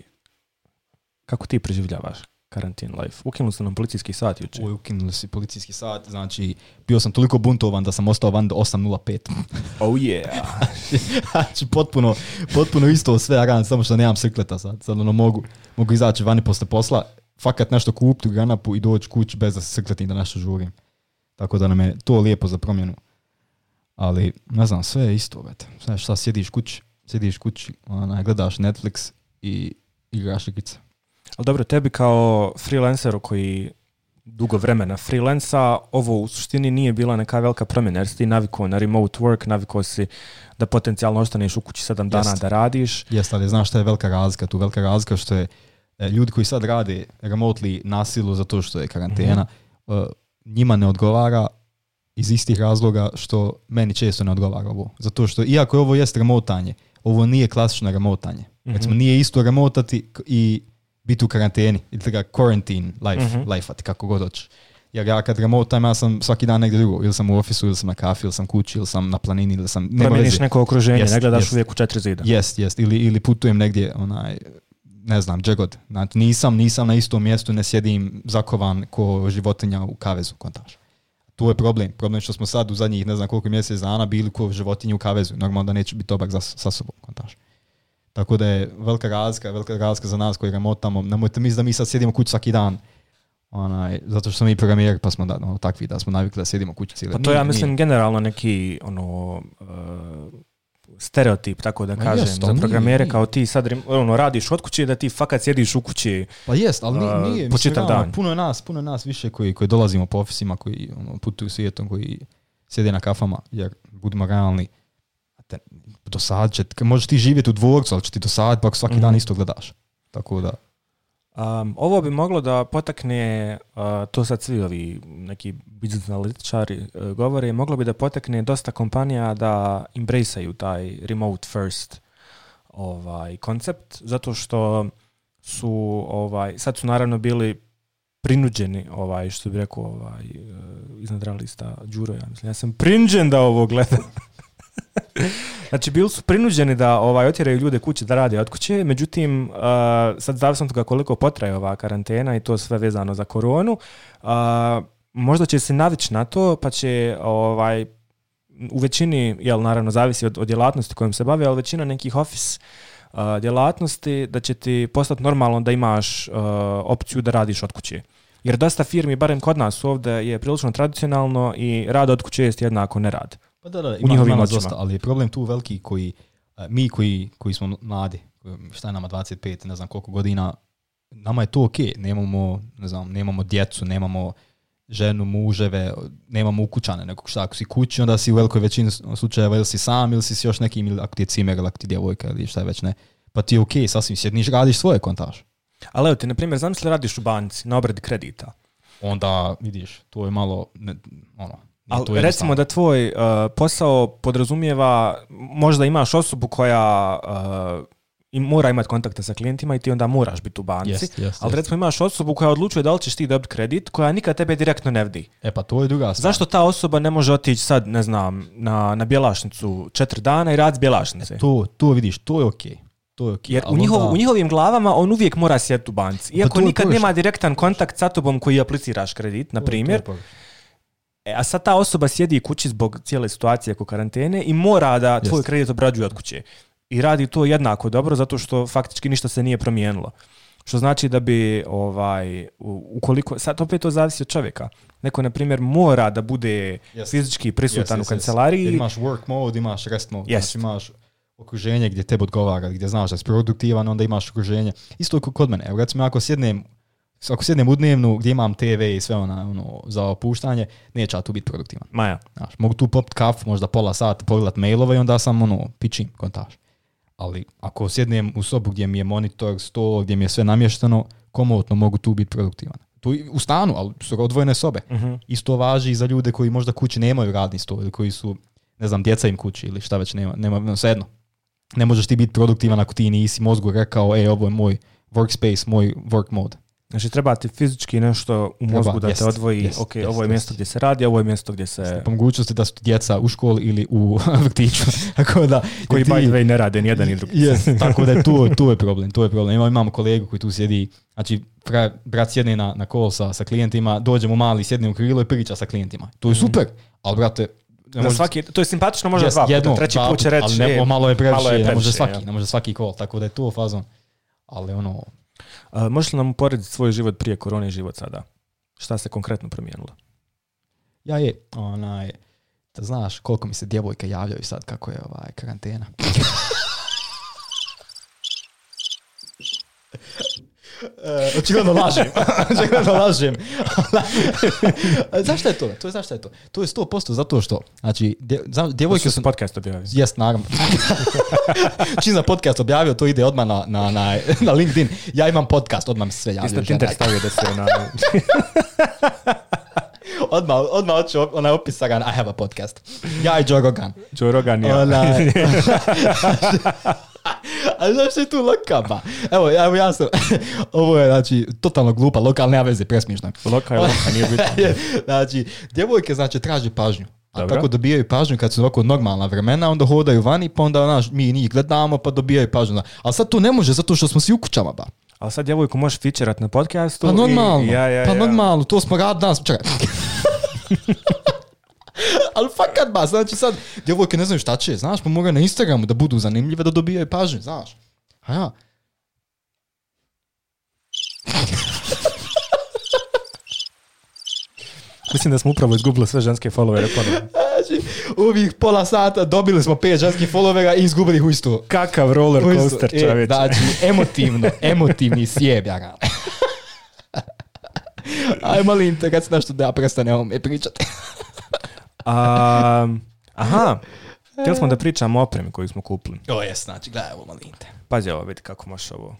Kako ti preživljavaš Karantin life. Ukinuli su nam policijski sat juče. ukinuli su policijski sat, znači bio sam toliko buntovan da sam ostao van do 8.05. oh yeah. znači potpuno, potpuno isto sve, ja samo što nemam srkleta sad. Sad ono mogu, mogu izaći vani posle posla, fakat nešto kupiti u granapu i doći kući bez da se srkletim da nešto žurim. Tako da nam je to lijepo za promjenu. Ali, ne znam, sve je isto, već. Znaš šta, sjediš kući, sjediš kući, gledaš Netflix i igraš ali dobro, tebi kao freelanceru koji dugo vremena freelansa, ovo u suštini nije bila neka velika promjena, jer si ti navikao na remote work, navikao si da potencijalno ostaneš u kući sedam dana da radiš. Jeste, ali znaš šta je velika razlika tu? Velika razlika što je e, ljudi koji sad rade remotely nasilu zato što je karantena, mhm. e, njima ne odgovara iz istih razloga što meni često ne odgovara ovo. Zato što, iako ovo jest remotanje, ovo nije klasično remotanje. mm Recimo, mhm. nije isto remotati i biti u karanteni ili ga quarantine life, mm kako god hoćeš. Jer ja kad remote time, ja sam svaki dan negdje drugo. Ili sam u ofisu, ili sam na kafi, ili sam kući, ili sam na planini, ili sam... neko okruženje, ne gledaš yes. uvijek u četiri zida. Jest, jest. Ili, ili putujem negdje, onaj, ne znam, džegod. Znači, nisam, nisam na istom mjestu, ne sjedim zakovan ko životinja u kavezu, kontaž. Tu je problem. Problem što smo sad u zadnjih ne znam koliko mjesec dana bili ko životinje u kavezu. Normalno da neće biti obak za, sa sobom, kontaž. Tako da je velika razlika, velika razlika za nas koji ga motamo. Nemojte misliti da mi sad sjedimo kući svaki dan. Onaj, zato što smo mi programirali pa smo da, no, takvi da smo navikli da sjedimo kući cijeli Pa to je, ja mislim nije. generalno neki ono, e, stereotip, tako da kažem, jest, za programere kao ti sad ono, radiš od kuće da ti fakat sjediš u kući pa jest, ali nije, e, nije, po dan. Puno je nas, puno je nas više koji, koji dolazimo po ofisima, koji ono, putuju svijetom, koji sjede na kafama, jer budemo realni, te, sad će, možeš ti živjeti u dvorcu, ali će ti sad, pa svaki mm dan mhm. isto gledaš. Tako da... Um, ovo bi moglo da potakne, to sad svi ovi neki biznis analitičari e, govore, moglo bi da potakne dosta kompanija da embraceaju taj remote first ovaj koncept, zato što su, ovaj, sad su naravno bili prinuđeni, ovaj, što bi rekao ovaj, e, iznad realista Đuro, ja mislim, ja sam prinuđen da ovo gledam. znači, bili su prinuđeni da ovaj, otjeraju ljude kuće da rade od kuće, međutim, uh, sad zavisno toga koliko potraje ova karantena i to sve vezano za koronu, uh, možda će se navići na to, pa će ovaj, u većini, jel naravno zavisi od, od djelatnosti kojom se bave, ali većina nekih ofis djelatnosti da će ti postati normalno da imaš opciju da radiš od kuće. Jer dosta firmi, barem kod nas ovdje, je prilično tradicionalno i rad od kuće jest jednako ne rad. Pa da, da, u njihovim ima Dosta, ali je problem tu veliki koji, e, mi koji, koji smo mladi, šta je nama 25, ne znam koliko godina, nama je to ok, nemamo, ne znam, nemamo djecu, nemamo ženu, muževe, nemamo ukućane, nego šta, ako si kući, onda si u velikoj većini slučajeva ili si sam, ili si s još nekim, ili ako ti je cimer, ili ako ti je djevojka, ili šta je već ne. Pa ti je ok, sasvim sjedniš, radiš svoje kontaž. Ali evo ti, na primjer, zamisli radiš u banci na obradi kredita. Onda, vidiš, to je malo, ne, ono, ali recimo da tvoj uh, posao podrazumijeva, možda imaš osobu koja uh, mora imati kontakte sa klijentima i ti onda moraš biti u banci. Yes, ali recimo imaš osobu koja odlučuje da li ćeš ti dobiti kredit, koja nikad tebe direktno ne vidi. E pa to je druga Zašto ta osoba ne može otići sad, ne znam, na, na bjelašnicu četiri dana i rad s bjelašnice? E, to, vidiš, to je okej. Okay. To je Jer u, njihovim glavama on uvijek mora sjediti u banci. Pa iako nikad nema direktan kontakt sa tobom koji apliciraš kredit, na primjer. E, a sad ta osoba sjedi kući zbog cijele situacije oko karantene i mora da tvoj kredit obrađuje od kuće. I radi to jednako dobro zato što faktički ništa se nije promijenilo. Što znači da bi, ovaj, ukoliko, sad opet to zavisi od čovjeka. Neko, na primjer, mora da bude fizički prisutan u kancelariji. imaš work mode, imaš rest mode, znači imaš okruženje gdje tebe odgovara, gdje znaš da si produktivan, onda imaš okruženje. Isto kod mene, evo recimo ako sjednem ako sjednem u dnevnu gdje imam TV i sve ono, za opuštanje, neće ja tu biti produktivan. ja. Znaš, mogu tu popit kaf možda pola sata, pogledat mailove i onda sam ono, pičim, kontaž. Ali ako sjednem u sobu gdje mi je monitor, sto, gdje mi je sve namješteno, komotno mogu tu biti produktivan. Tu u stanu, ali su odvojene sobe. Mhm. Isto važi i za ljude koji možda kući nemaju radni stol ili koji su, ne znam, djeca im kući ili šta već nema, nema no, jedno. Ne možeš ti biti produktivan ako ti nisi mozgu rekao, e, ovo je moj workspace, moj work mode. Znači treba ti fizički nešto u mozgu da jest, te odvoji, jest, ok, ovo je mjesto gdje se radi, ovo je mjesto gdje se... Po mogućnosti da su djeca u školi ili u vrtiću, tako da... Koji ti... ne rade ni jedan ni drugi. tako da je tu, tu je problem, tu je problem. Imamo, imamo kolegu koji tu sjedi, znači fra, brat sjedne na, na kol sa, sa klijentima, dođemo mali, sjedne u krilo i priča sa klijentima. To je mhm. super, ali brate, ne može, svaki, to je simpatično može yes, dva puta, treći put će reći... Ali ne, malo je previše, ne može svaki, ne može svaki kol, tako da je tu fazon. Ali ono, Možeš li nam uporediti svoj život prije korone i život sada? Šta se konkretno promijenilo? Ja je, onaj, da znaš koliko mi se djevojke javljaju sad kako je ovaj karantena. E, očigledno lažem. očigledno lažem. zašto je to? To je zašto je to? To je 100% zato što, znači, djevojke su... podcast objavio. Jes, naravno. Čim za podcast objavio, to ide odmah na, na, na, na LinkedIn. Ja imam podcast, odmah se sve javio. Isto Tinder stavio da se na... Ono- odmah, odmah hoću onaj opis Sagan, I have a podcast. Ja i Joe Rogan. Joe Rogan, ja. Ona, a zašto je tu lokaba? Evo, evo ja sam, ovo je znači totalno glupa, lokal nema veze, presmišno. je nije bitno. znači, djevojke znači traže pažnju. A Dobro. tako dobijaju pažnju kad su ovako normalna vremena, onda hodaju vani, pa onda naš, mi njih gledamo, pa dobijaju pažnju. A sad to ne može zato što smo si u kućama, ba. Ali sad djevojku možeš fičerat na podcastu. Pa normalno, i, ja, ja, ja. pa normalno, to smo rad danas, čekaj. Ali fakat ba, znači sad, djevojke ne znaju šta će, znaš, pomoga pa na Instagramu da budu zanimljive, da dobijaju pažnju, znaš. A ja, Mislim da smo upravo izgubili sve ženske followere ponovno. Pa znači, uvijek pola sata dobili smo pet ženskih followera i izgubili ih u istu. Kakav roller coaster e, čovječe. Znači, emotivno, emotivni sjeb, ja ga. Aj, te, kad se nešto da prestane, ovome pričati. A, aha, htjeli smo da pričamo o opremi koju smo kupili. O, jes, znači, gledaj ovo malinte. Pazi ovo, vidi kako možeš ovo.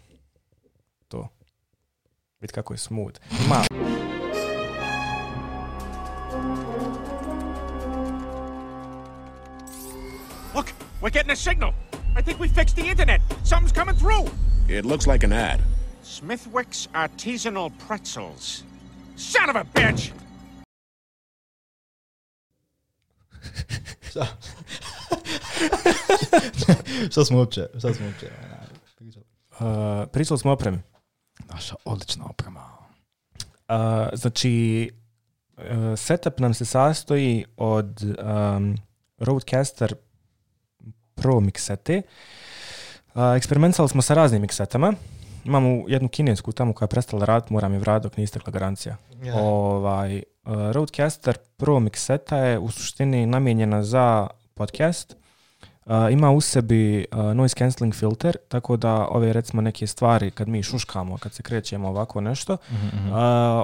To. Vidi kako je smooth. Ma. Look, we're getting a signal. I think we fixed the internet. Something's coming through. It looks like an ad. Smithwick's artisanal pretzels. Son of a bitch! šta? šta smo uopće? Šta smo uopće? Uh, pričali smo oprem. Naša odlična oprema. Uh, znači, e, setup nam se sastoji od um, Pro miksete. Uh, eksperimentali smo sa raznim miksetama. Imamo jednu kinesku tamo koja je prestala raditi, moram je vratiti dok nije istekla garancija. Ovaj, Roadcaster Pro mikseta je u suštini namijenjena za podcast. E, ima u sebi e, noise cancelling filter, tako da ove recimo neke stvari kad mi šuškamo, kad se krećemo ovako nešto, mhm, mhm. E,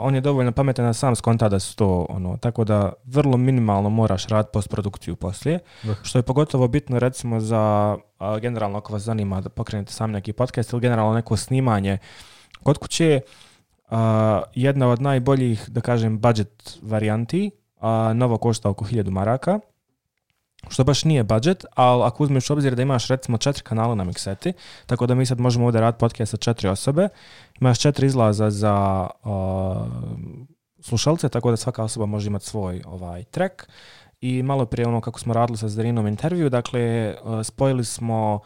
on je dovoljno pametan da sam skonta da su to ono, tako da vrlo minimalno moraš rad postprodukciju poslije, što je pogotovo bitno recimo za generalno ako vas zanima da pokrenete sam neki podcast ili generalno neko snimanje kod kuće, jedna od najboljih, da kažem, budget varijanti, novo košta oko 1000 maraka, što baš nije budget, ali ako uzmeš u obzir da imaš recimo četiri kanala na mixeti, tako da mi sad možemo ovdje raditi podcast sa četiri osobe, imaš četiri izlaza za slušalce, tako da svaka osoba može imati svoj ovaj track. I malo prije ono kako smo radili sa Zarinom intervju, dakle spojili smo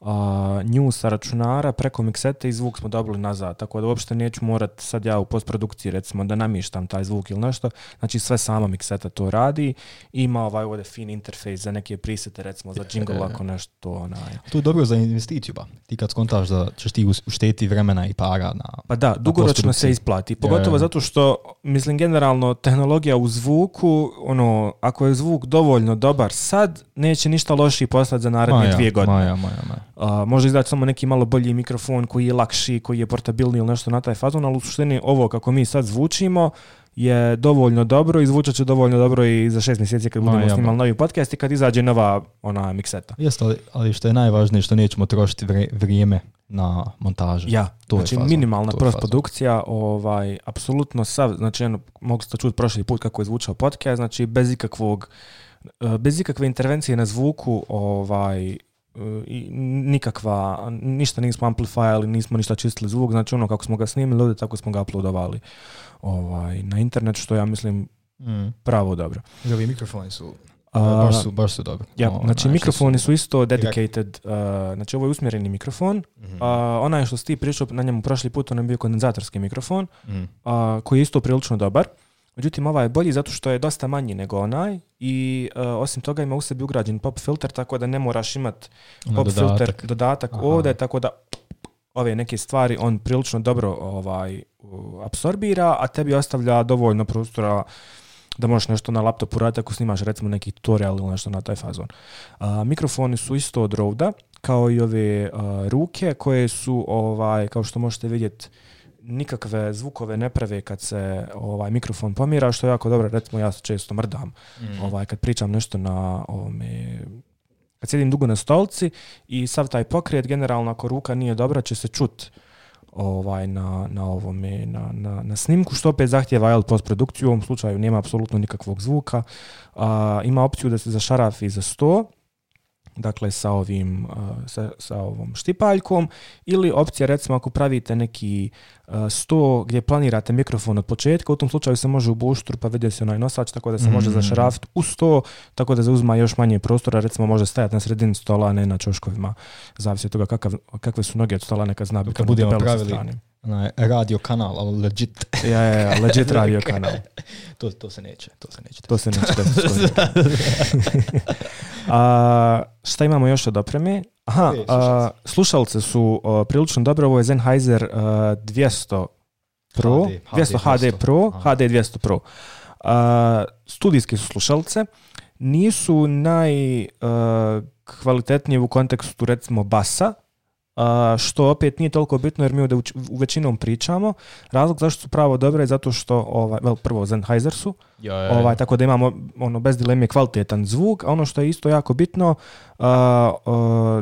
a, nju sa računara preko miksete i zvuk smo dobili nazad, tako da uopšte neću morat sad ja u postprodukciji recimo da namištam taj zvuk ili nešto, znači sve sama mikseta to radi, ima ovaj ovdje fin interfejs za neke prisete recimo za jingle ako nešto onaj. To je dobro za investiciju ba, ti kad skontaš da ćeš ti ušteti vremena i para na Pa da, dugoročno se isplati, pogotovo zato što mislim generalno tehnologija u zvuku, ono, ako je zvuk dovoljno dobar sad, neće ništa loši poslati za naredne dvije godine može izaći samo neki malo bolji mikrofon koji je lakši, koji je portabilni ili nešto na taj fazon, ali u suštini ovo kako mi sad zvučimo je dovoljno dobro i zvučat će dovoljno dobro i za šest mjeseci kad budemo snimali novi podcast i kad izađe nova ona mikseta. Jeste, ali, ali što je najvažnije što nećemo trošiti vrijeme na montažu. Ja, to znači minimalna to produkcija ovaj, apsolutno sav, znači jedno, mogu ste čuti prošli put kako je zvučao podcast, znači bez ikakvog e, bez ikakve intervencije na zvuku ovaj E, i nikakva, ništa nismo amplifajali, nismo ništa čistili zvuk, znači ono kako smo ga snimili ovdje, tako smo ga uploadovali ovaj, na internet, što ja mislim mm. pravo dobro. ovi mikrofoni su baš, su, Ja, ono, znači, ono, mikrofoni su, isto dedicated, e, znači ovo je usmjereni mikrofon. mm je onaj što si ti pričao na njemu prošli put, on je bio kondenzatorski mikrofon, mhm. koji je isto prilično dobar. Međutim, ovaj je bolji zato što je dosta manji nego onaj i e, osim toga ima u sebi ugrađen pop filter, tako da ne moraš imati pop dodatak. filter dodatak Aha. ovdje, tako da ove neke stvari on prilično dobro ovaj apsorbira, a tebi ostavlja dovoljno prostora da možeš nešto na laptopu raditi ako snimaš recimo neki tutorial ili nešto na taj fazon. mikrofoni su isto od Rode, kao i ove e, ruke koje su ovaj kao što možete vidjeti nikakve zvukove ne prave kad se ovaj mikrofon pomira, što je jako dobro, recimo ja se često mrdam mm. ovaj, kad pričam nešto na ovome, kad sjedim dugo na stolci i sav taj pokret, generalno ako ruka nije dobra će se čut ovaj, na, na, ovome, na, na, na snimku, što opet zahtjeva jel, postprodukciju, u ovom slučaju nema apsolutno nikakvog zvuka, A, ima opciju da se zašarafi za sto, dakle sa ovim uh, sa, sa ovom štipaljkom ili opcija recimo ako pravite neki uh, sto gdje planirate mikrofon od početka, u tom slučaju se može u buštru, pa vidi se onaj nosač tako da se mm. može zašraft u sto, tako da uzma još manje prostora, recimo može stajati na sredini stola, ne na čoškovima, zavisi od toga kakav, kakve su noge od stola, neka zna kad budemo pravili onaj radio kanal, ali legit. ja, ja, legit radio kanal. to, to se neće, to se neće. To se neće. a, šta imamo još od opreme? Aha, e, slušalce su a, prilično dobro, ovo je Sennheiser 200 e, Pro, HD, 200 HD, Pro, HD 200 Pro. A, studijske su slušalce, nisu naj e, kvalitetnije u kontekstu recimo basa, što opet nije toliko bitno jer mi u većinom pričamo. Razlog zašto su pravo dobre je zato što, ovaj, prvo Sennheiser su, Ovaj, tako da imamo ono bez dileme kvalitetan zvuk, a ono što je isto jako bitno, uh,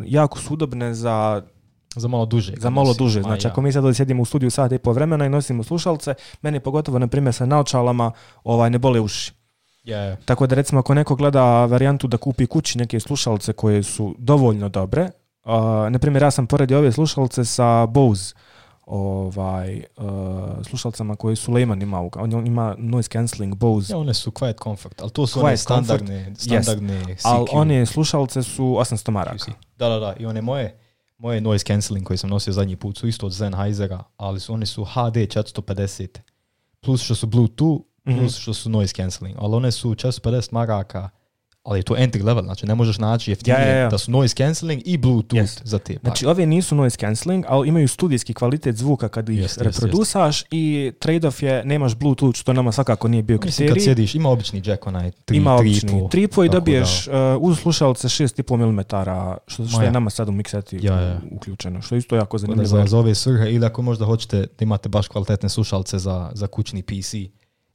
jako su udobne za za malo duže. Za malo duže. Znači, ako mi sad sjedimo u studiju sat i pol vremena i nosimo slušalce, meni pogotovo, na primjer, sa naočalama ovaj, ne bole uši. Tako da, recimo, ako neko gleda varijantu da kupi kući neke slušalce koje su dovoljno dobre, Uh, na primjer, ja sam poredio ove slušalce sa Bose ovaj, uh, slušalcama koji leman ima, on ima noise cancelling Bose. one su quiet comfort, ali to su quiet standardne, standardne CQ. Ali one slušalce su 800 maraka. Da, da, da, i one moje, moje noise cancelling koje sam nosio zadnji put su isto od Sennheisera, ali su, one su HD 450, plus što su Bluetooth, mhm. plus mm-hmm. što su noise cancelling, ali one su 450 maraka, ali je to entry level, znači ne možeš naći jeftinije da su noise cancelling i bluetooth za te Znači ove nisu noise cancelling, ali imaju studijski kvalitet zvuka kad ih reprodusaš i trade-off je nemaš bluetooth što nama svakako nije bio kriterij. Mislim kad sjediš, ima obični jack onaj tri, ima obični 3,5 i dobiješ eh, uz slušalce 6,5 mm što, što je nama sad u mikseti uključeno, što je isto jako zanimljivo. Za, ove svrhe ili ako možda hoćete da imate baš kvalitetne slušalce za, za kućni PC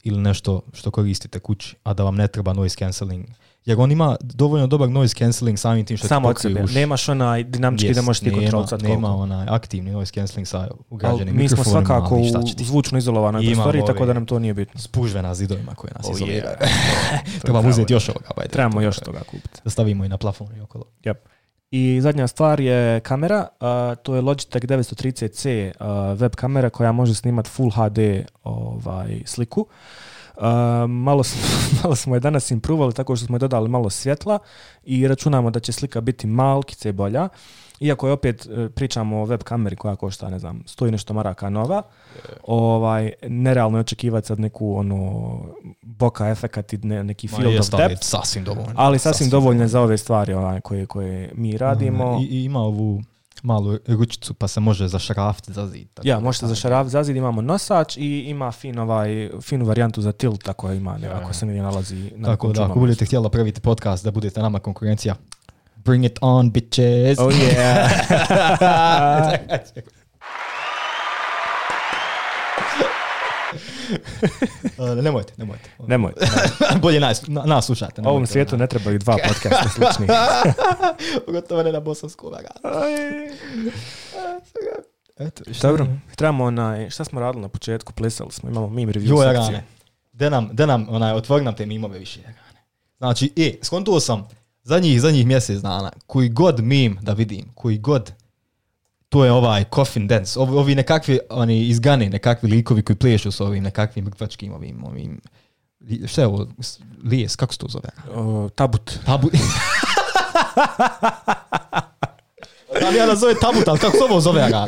ili nešto što koristite kući, a da vam ne treba noise cancelling jer on ima dovoljno dobar noise cancelling samim tim što Samo od sebe. Nemaš onaj dinamički da možeš ti kontrolcat Nema onaj aktivni noise cancelling sa ugrađenim Mi smo svakako u zvučno izolovanoj prostoriji, tako da nam to nije bitno. Spužve na zidovima koje nas oh, izoliraju. Trebamo uzeti još ovoga. Bajde, Trebamo još toga kupiti. Da stavimo i na plafon i okolo. Yep. I zadnja stvar je kamera, to je Logitech 930C uh, web kamera koja može snimati Full HD ovaj, sliku malo, malo smo je danas improvali tako što smo je dodali malo svjetla i računamo da će slika biti malkice bolja. Iako je opet e, pričamo o web kameri koja košta, ne znam, stoji nešto maraka nova, ovaj, nerealno je očekivati sad neku ono, boka efekat i ne, neki field of depth. sasvim dovoljno. Ali sasvim, sasvim dovoljno za ove stvari ovaj, koje, koje mi radimo. I, I ima ovu malu ručicu pa se može za zid. Tako ja, možete šraf za zid, imamo nosač i ima fin ovaj, finu varijantu za tilt koja ima, ne, ako se nije nalazi. Na tako da, ako budete htjela praviti podcast da budete nama konkurencija, bring it on bitches. Oh yeah. E, nemojte, nemojte. Nemojte. Bolje nas, nas slušate. Ovom svijetu ne trebaju dva podcasta sličnih. Pogotovo ne na bosansku Eto, šta Dobro, trebamo onaj, šta smo radili na početku, plesali smo, imamo meme review Joj, sekciju. de nam, de nam, onaj, otvori nam te mimove više. Jagane. Znači, e, skontuo sam zadnjih, zadnjih mjesec dana, koji god mim da vidim, koji god tu je ovaj Coffin Dance, ovi, ovi nekakvi, oni izgani, nekakvi likovi koji plešu s ovim nekakvim mrtvačkim ovim, ovim, šta je ovo, lijes, kako se to zove? O, tabut. Tabut. li ja zove Tabut, ali kako se ovo zove ga?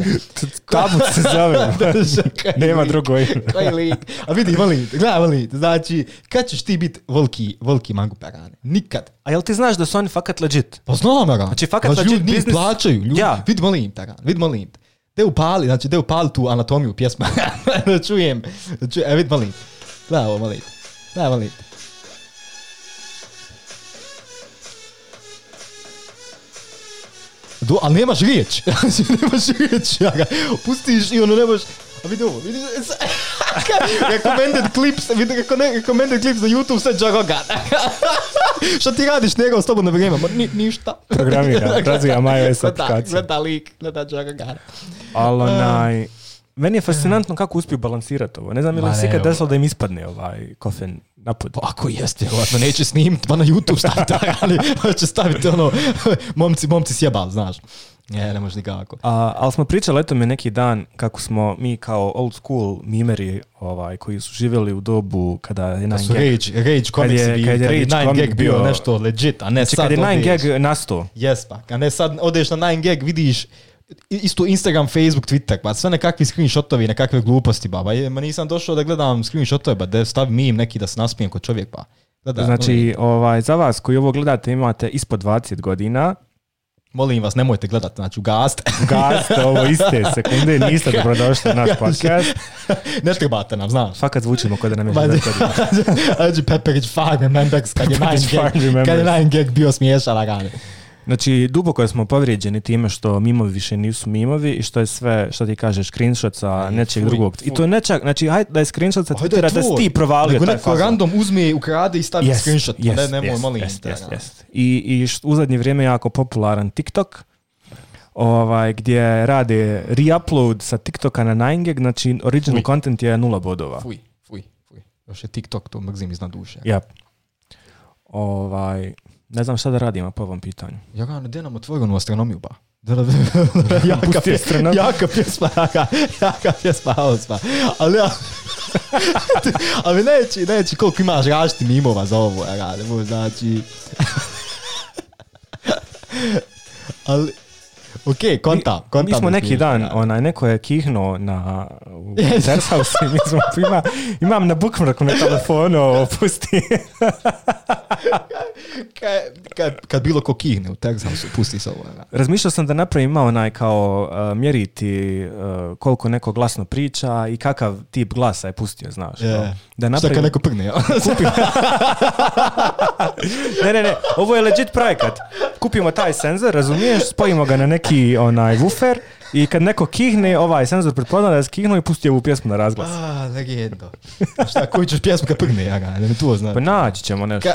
Tabut se zove. Nema drugo ime. A vidi, voli, gledaj, Znači, kad ćeš ti biti volki, volki mangu perane? Nikad. A jel ti znaš da su oni fakat legit? Pa znam ga Znači, fakat znači, legit biznis. plaćaju, ljudi. Ja. Vidi, molim te vidi, molim te. upali, znači, de upali tu anatomiju pjesma. da čujem. Da čujem, e, vidi, molim Gledaj ovo, molim Do, ali nemaš riječ. Znači, nemaš riječ. Ja ga pustiš i ono nemaš... A vidi ovo, vidi... recommended clips, vidi kako ne, recommended clips na YouTube, sve džaroga. Šta ti radiš njega s tobom na vrijeme? Ma, ni, ništa. Programira, razvija MyOS aplikaciju. Gleda lik, gleda džaroga. Ali eh. onaj... Meni je fascinantno kako uspiju balansirati ovo. Ne znam ili li se ikad desilo da im ispadne ovaj kofen napolje. Pa ako jeste, vjerojatno neće snimiti, pa na YouTube staviti, ali će staviti ono, momci, momci sjebal, znaš. Ne, ne može nikako. A, ali smo pričali, eto mi neki dan, kako smo mi kao old school mimeri ovaj, koji su živjeli u dobu kada je 9 Gag... Rage, Rage comics kad je, kad je, 9 Gag bio, nešto legit, a ne znači, sad kad je 9 Gag nastao. Jes pa, a ne sad odeš na 9 Gag, vidiš isto Instagram, Facebook, Twitter, pa sve nekakvi screenshotovi, nekakve gluposti, baba. ma nisam došao da gledam screenshotove, ba, da stavim mim neki da se naspijem kod čovjek, pa. Da, znači, ovaj, za vas koji ovo gledate imate ispod 20 godina, Molim vas, nemojte gledati, znači ugast. Ugast, ovo iste sekunde, niste dobrodošli na naš podcast. ne trebate nam, znaš. Fakat zvučimo kod da nam je godina. Ađi Pepperidge Farm Remembers, kad je 9 gag bio smiješala rane. Znači, duboko smo povrijeđeni time što mimovi više nisu mimovi i što je sve, što ti kažeš, screenshot sa nečeg drugog. I to nečak, znači, hajde da je screenshot sa Twittera, da si ti provalio taj fazon. random uzmi, ukrade i stavi screenshot, pa ne, nemoj, molim ono. I, i u zadnje vrijeme je jako popularan TikTok, ovaj, gdje rade reupload sa TikToka na 9gag, znači original content je nula bodova. Fuj, fuj, fuj. Još je TikTok, to mrzim iznad duše. Ovaj, ne znam šta da radimo po ovom pitanju. Ja ga gdje ono, nam ono u astronomiju ba? ja, jaka, pjesma, jaka pjesma, jaka, pjesma, osma. Ali ja, ali neći, koliko imaš različitih mimova za ovo, ja, ne znači... ali, Ok, konta, Mi smo neki dan, onaj, neko je kihnuo na Zershausu i smo, imam na bookmarku na telefonu, pusti. kad, kad bilo ko kihne u Zershausu, pusti se ovo. Razmišljao sam da napravim ima onaj kao e, mjeriti e, koliko neko glasno priča i kakav tip glasa je pustio, znaš. Da napravim... Šta kad neko prgne, ne, ne, ne, ovo je legit projekat. Kupimo taj senzor, razumiješ, spojimo ga na neki neki onaj woofer i kad neko kihne, ovaj senzor pretpozna da je kihnuo i pusti ovu pjesmu na razglas. A, legendo. Šta, koji ćeš pjesmu kad prgne, ja ga, ne tu Pa naći ćemo nešto.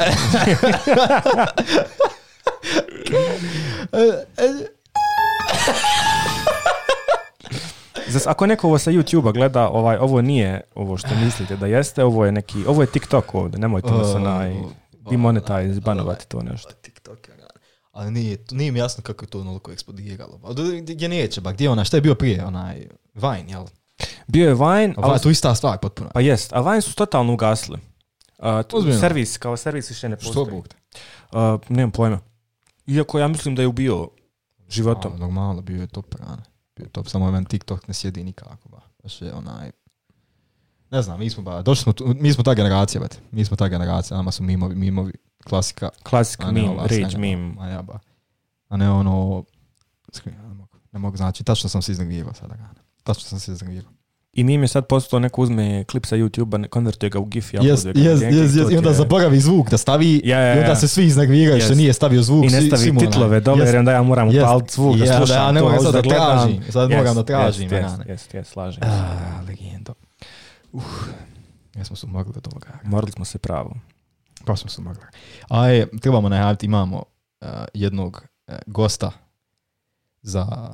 Zas, ako neko ovo sa YouTube-a gleda, ovaj, ovo nije ovo što mislite da jeste, ovo je neki, ovo je TikTok ovdje, nemojte se onaj demonetize, banovati to nešto. Ali nije, nije mi jasno kako je to onoliko eksplodiralo. gdje neće, ba, gdje je ona, šta je bio prije, onaj Vine, jel? Bio je Vine. A, To tu ista stvar potpuno. Pa jest, a Vine su totalno ugasili. Uh, servis, kao servis više ne postoji. Što bukde? nemam pojma. Iako ja mislim da je ubio životom. normalno, bio je top prane. Bio je samo men TikTok ne sjedi nikako. Ba. Baš je onaj... Ne znam, mi smo, došli smo, mi smo ta generacija, Mi smo ta generacija, nama su mimovi, mimovi, klasika. Klasika meme, rage meme. A, jaba. a ne ono... Ne mogu, ne mogu znači, tačno sam se iznagljivao sada. Tačno sam se iznagljivao. I nije mi sad postao neko uzme klip sa YouTube-a, konvertuje ga u GIF. Ja yes, yes, yes, yes. I onda zaboravi zvuk da stavi ja, ja, i onda se svi iznagviraju yes. što nije stavio zvuk. I ne stavi svi, titlove dole yes. jer onda ja moram yes. upaliti zvuk yes, da slušam. Da, ja ne mogu sad da, tražim. Sad yes, moram da tražim. Yes, yes, yes, yes, slažem. Ah, legendo. Uh, ja se umorili od Morali smo se pravo. Pa trebamo najaviti, imamo e, jednog e, gosta za...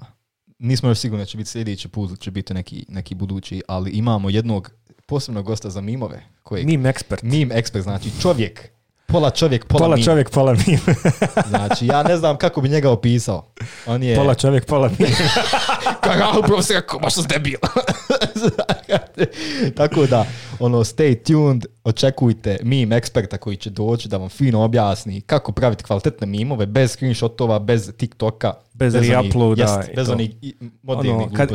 Nismo još sigurni da će biti sljedeći put, će biti neki, neki budući, ali imamo jednog posebnog gosta za mimove. Kojeg, meme ekspert. Mim ekspert, znači čovjek. Pola čovjek, pola, pola mim. čovjek, pola mim. znači, ja ne znam kako bi njega opisao. On je... Pola čovjek, pola mim. Kako, upravo baš sam Tako da, ono, stay tuned, očekujte meme eksperta koji će doći da vam fino objasni kako praviti kvalitetne mimove bez screenshotova, bez TikToka, bez, bez reuploada. bez onih modernih ono, Kad,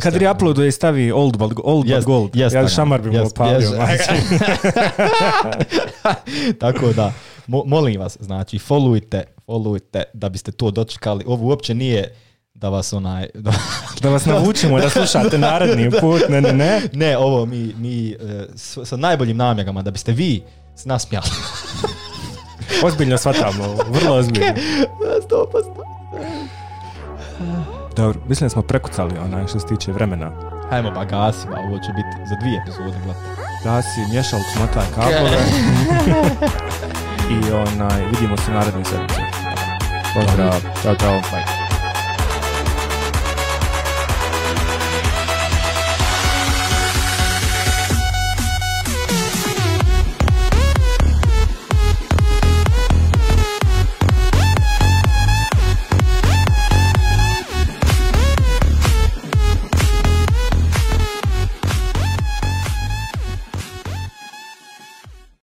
stavi old but, old gold, ja šamar bi mu Tako da, molim vas, znači, followujte, followujte da biste to dočekali. Ovo uopće nije da vas onaj... Da, vas naučimo da slušate naredni put, ne, ne, ne. Ne, ovo mi, mi e, s, sa najboljim namjegama da biste vi s nas smjali. ozbiljno shvatamo, vrlo ozbiljno. Pa pa Dobro, mislim da smo prekucali onaj što se tiče vremena. Hajmo pa gasimo, ovo će biti za dvije epizode si Gasi, mješalcu, motaj kapove I onaj, vidimo se u narednoj sedmici. Pozdrav, čao, čao, bye.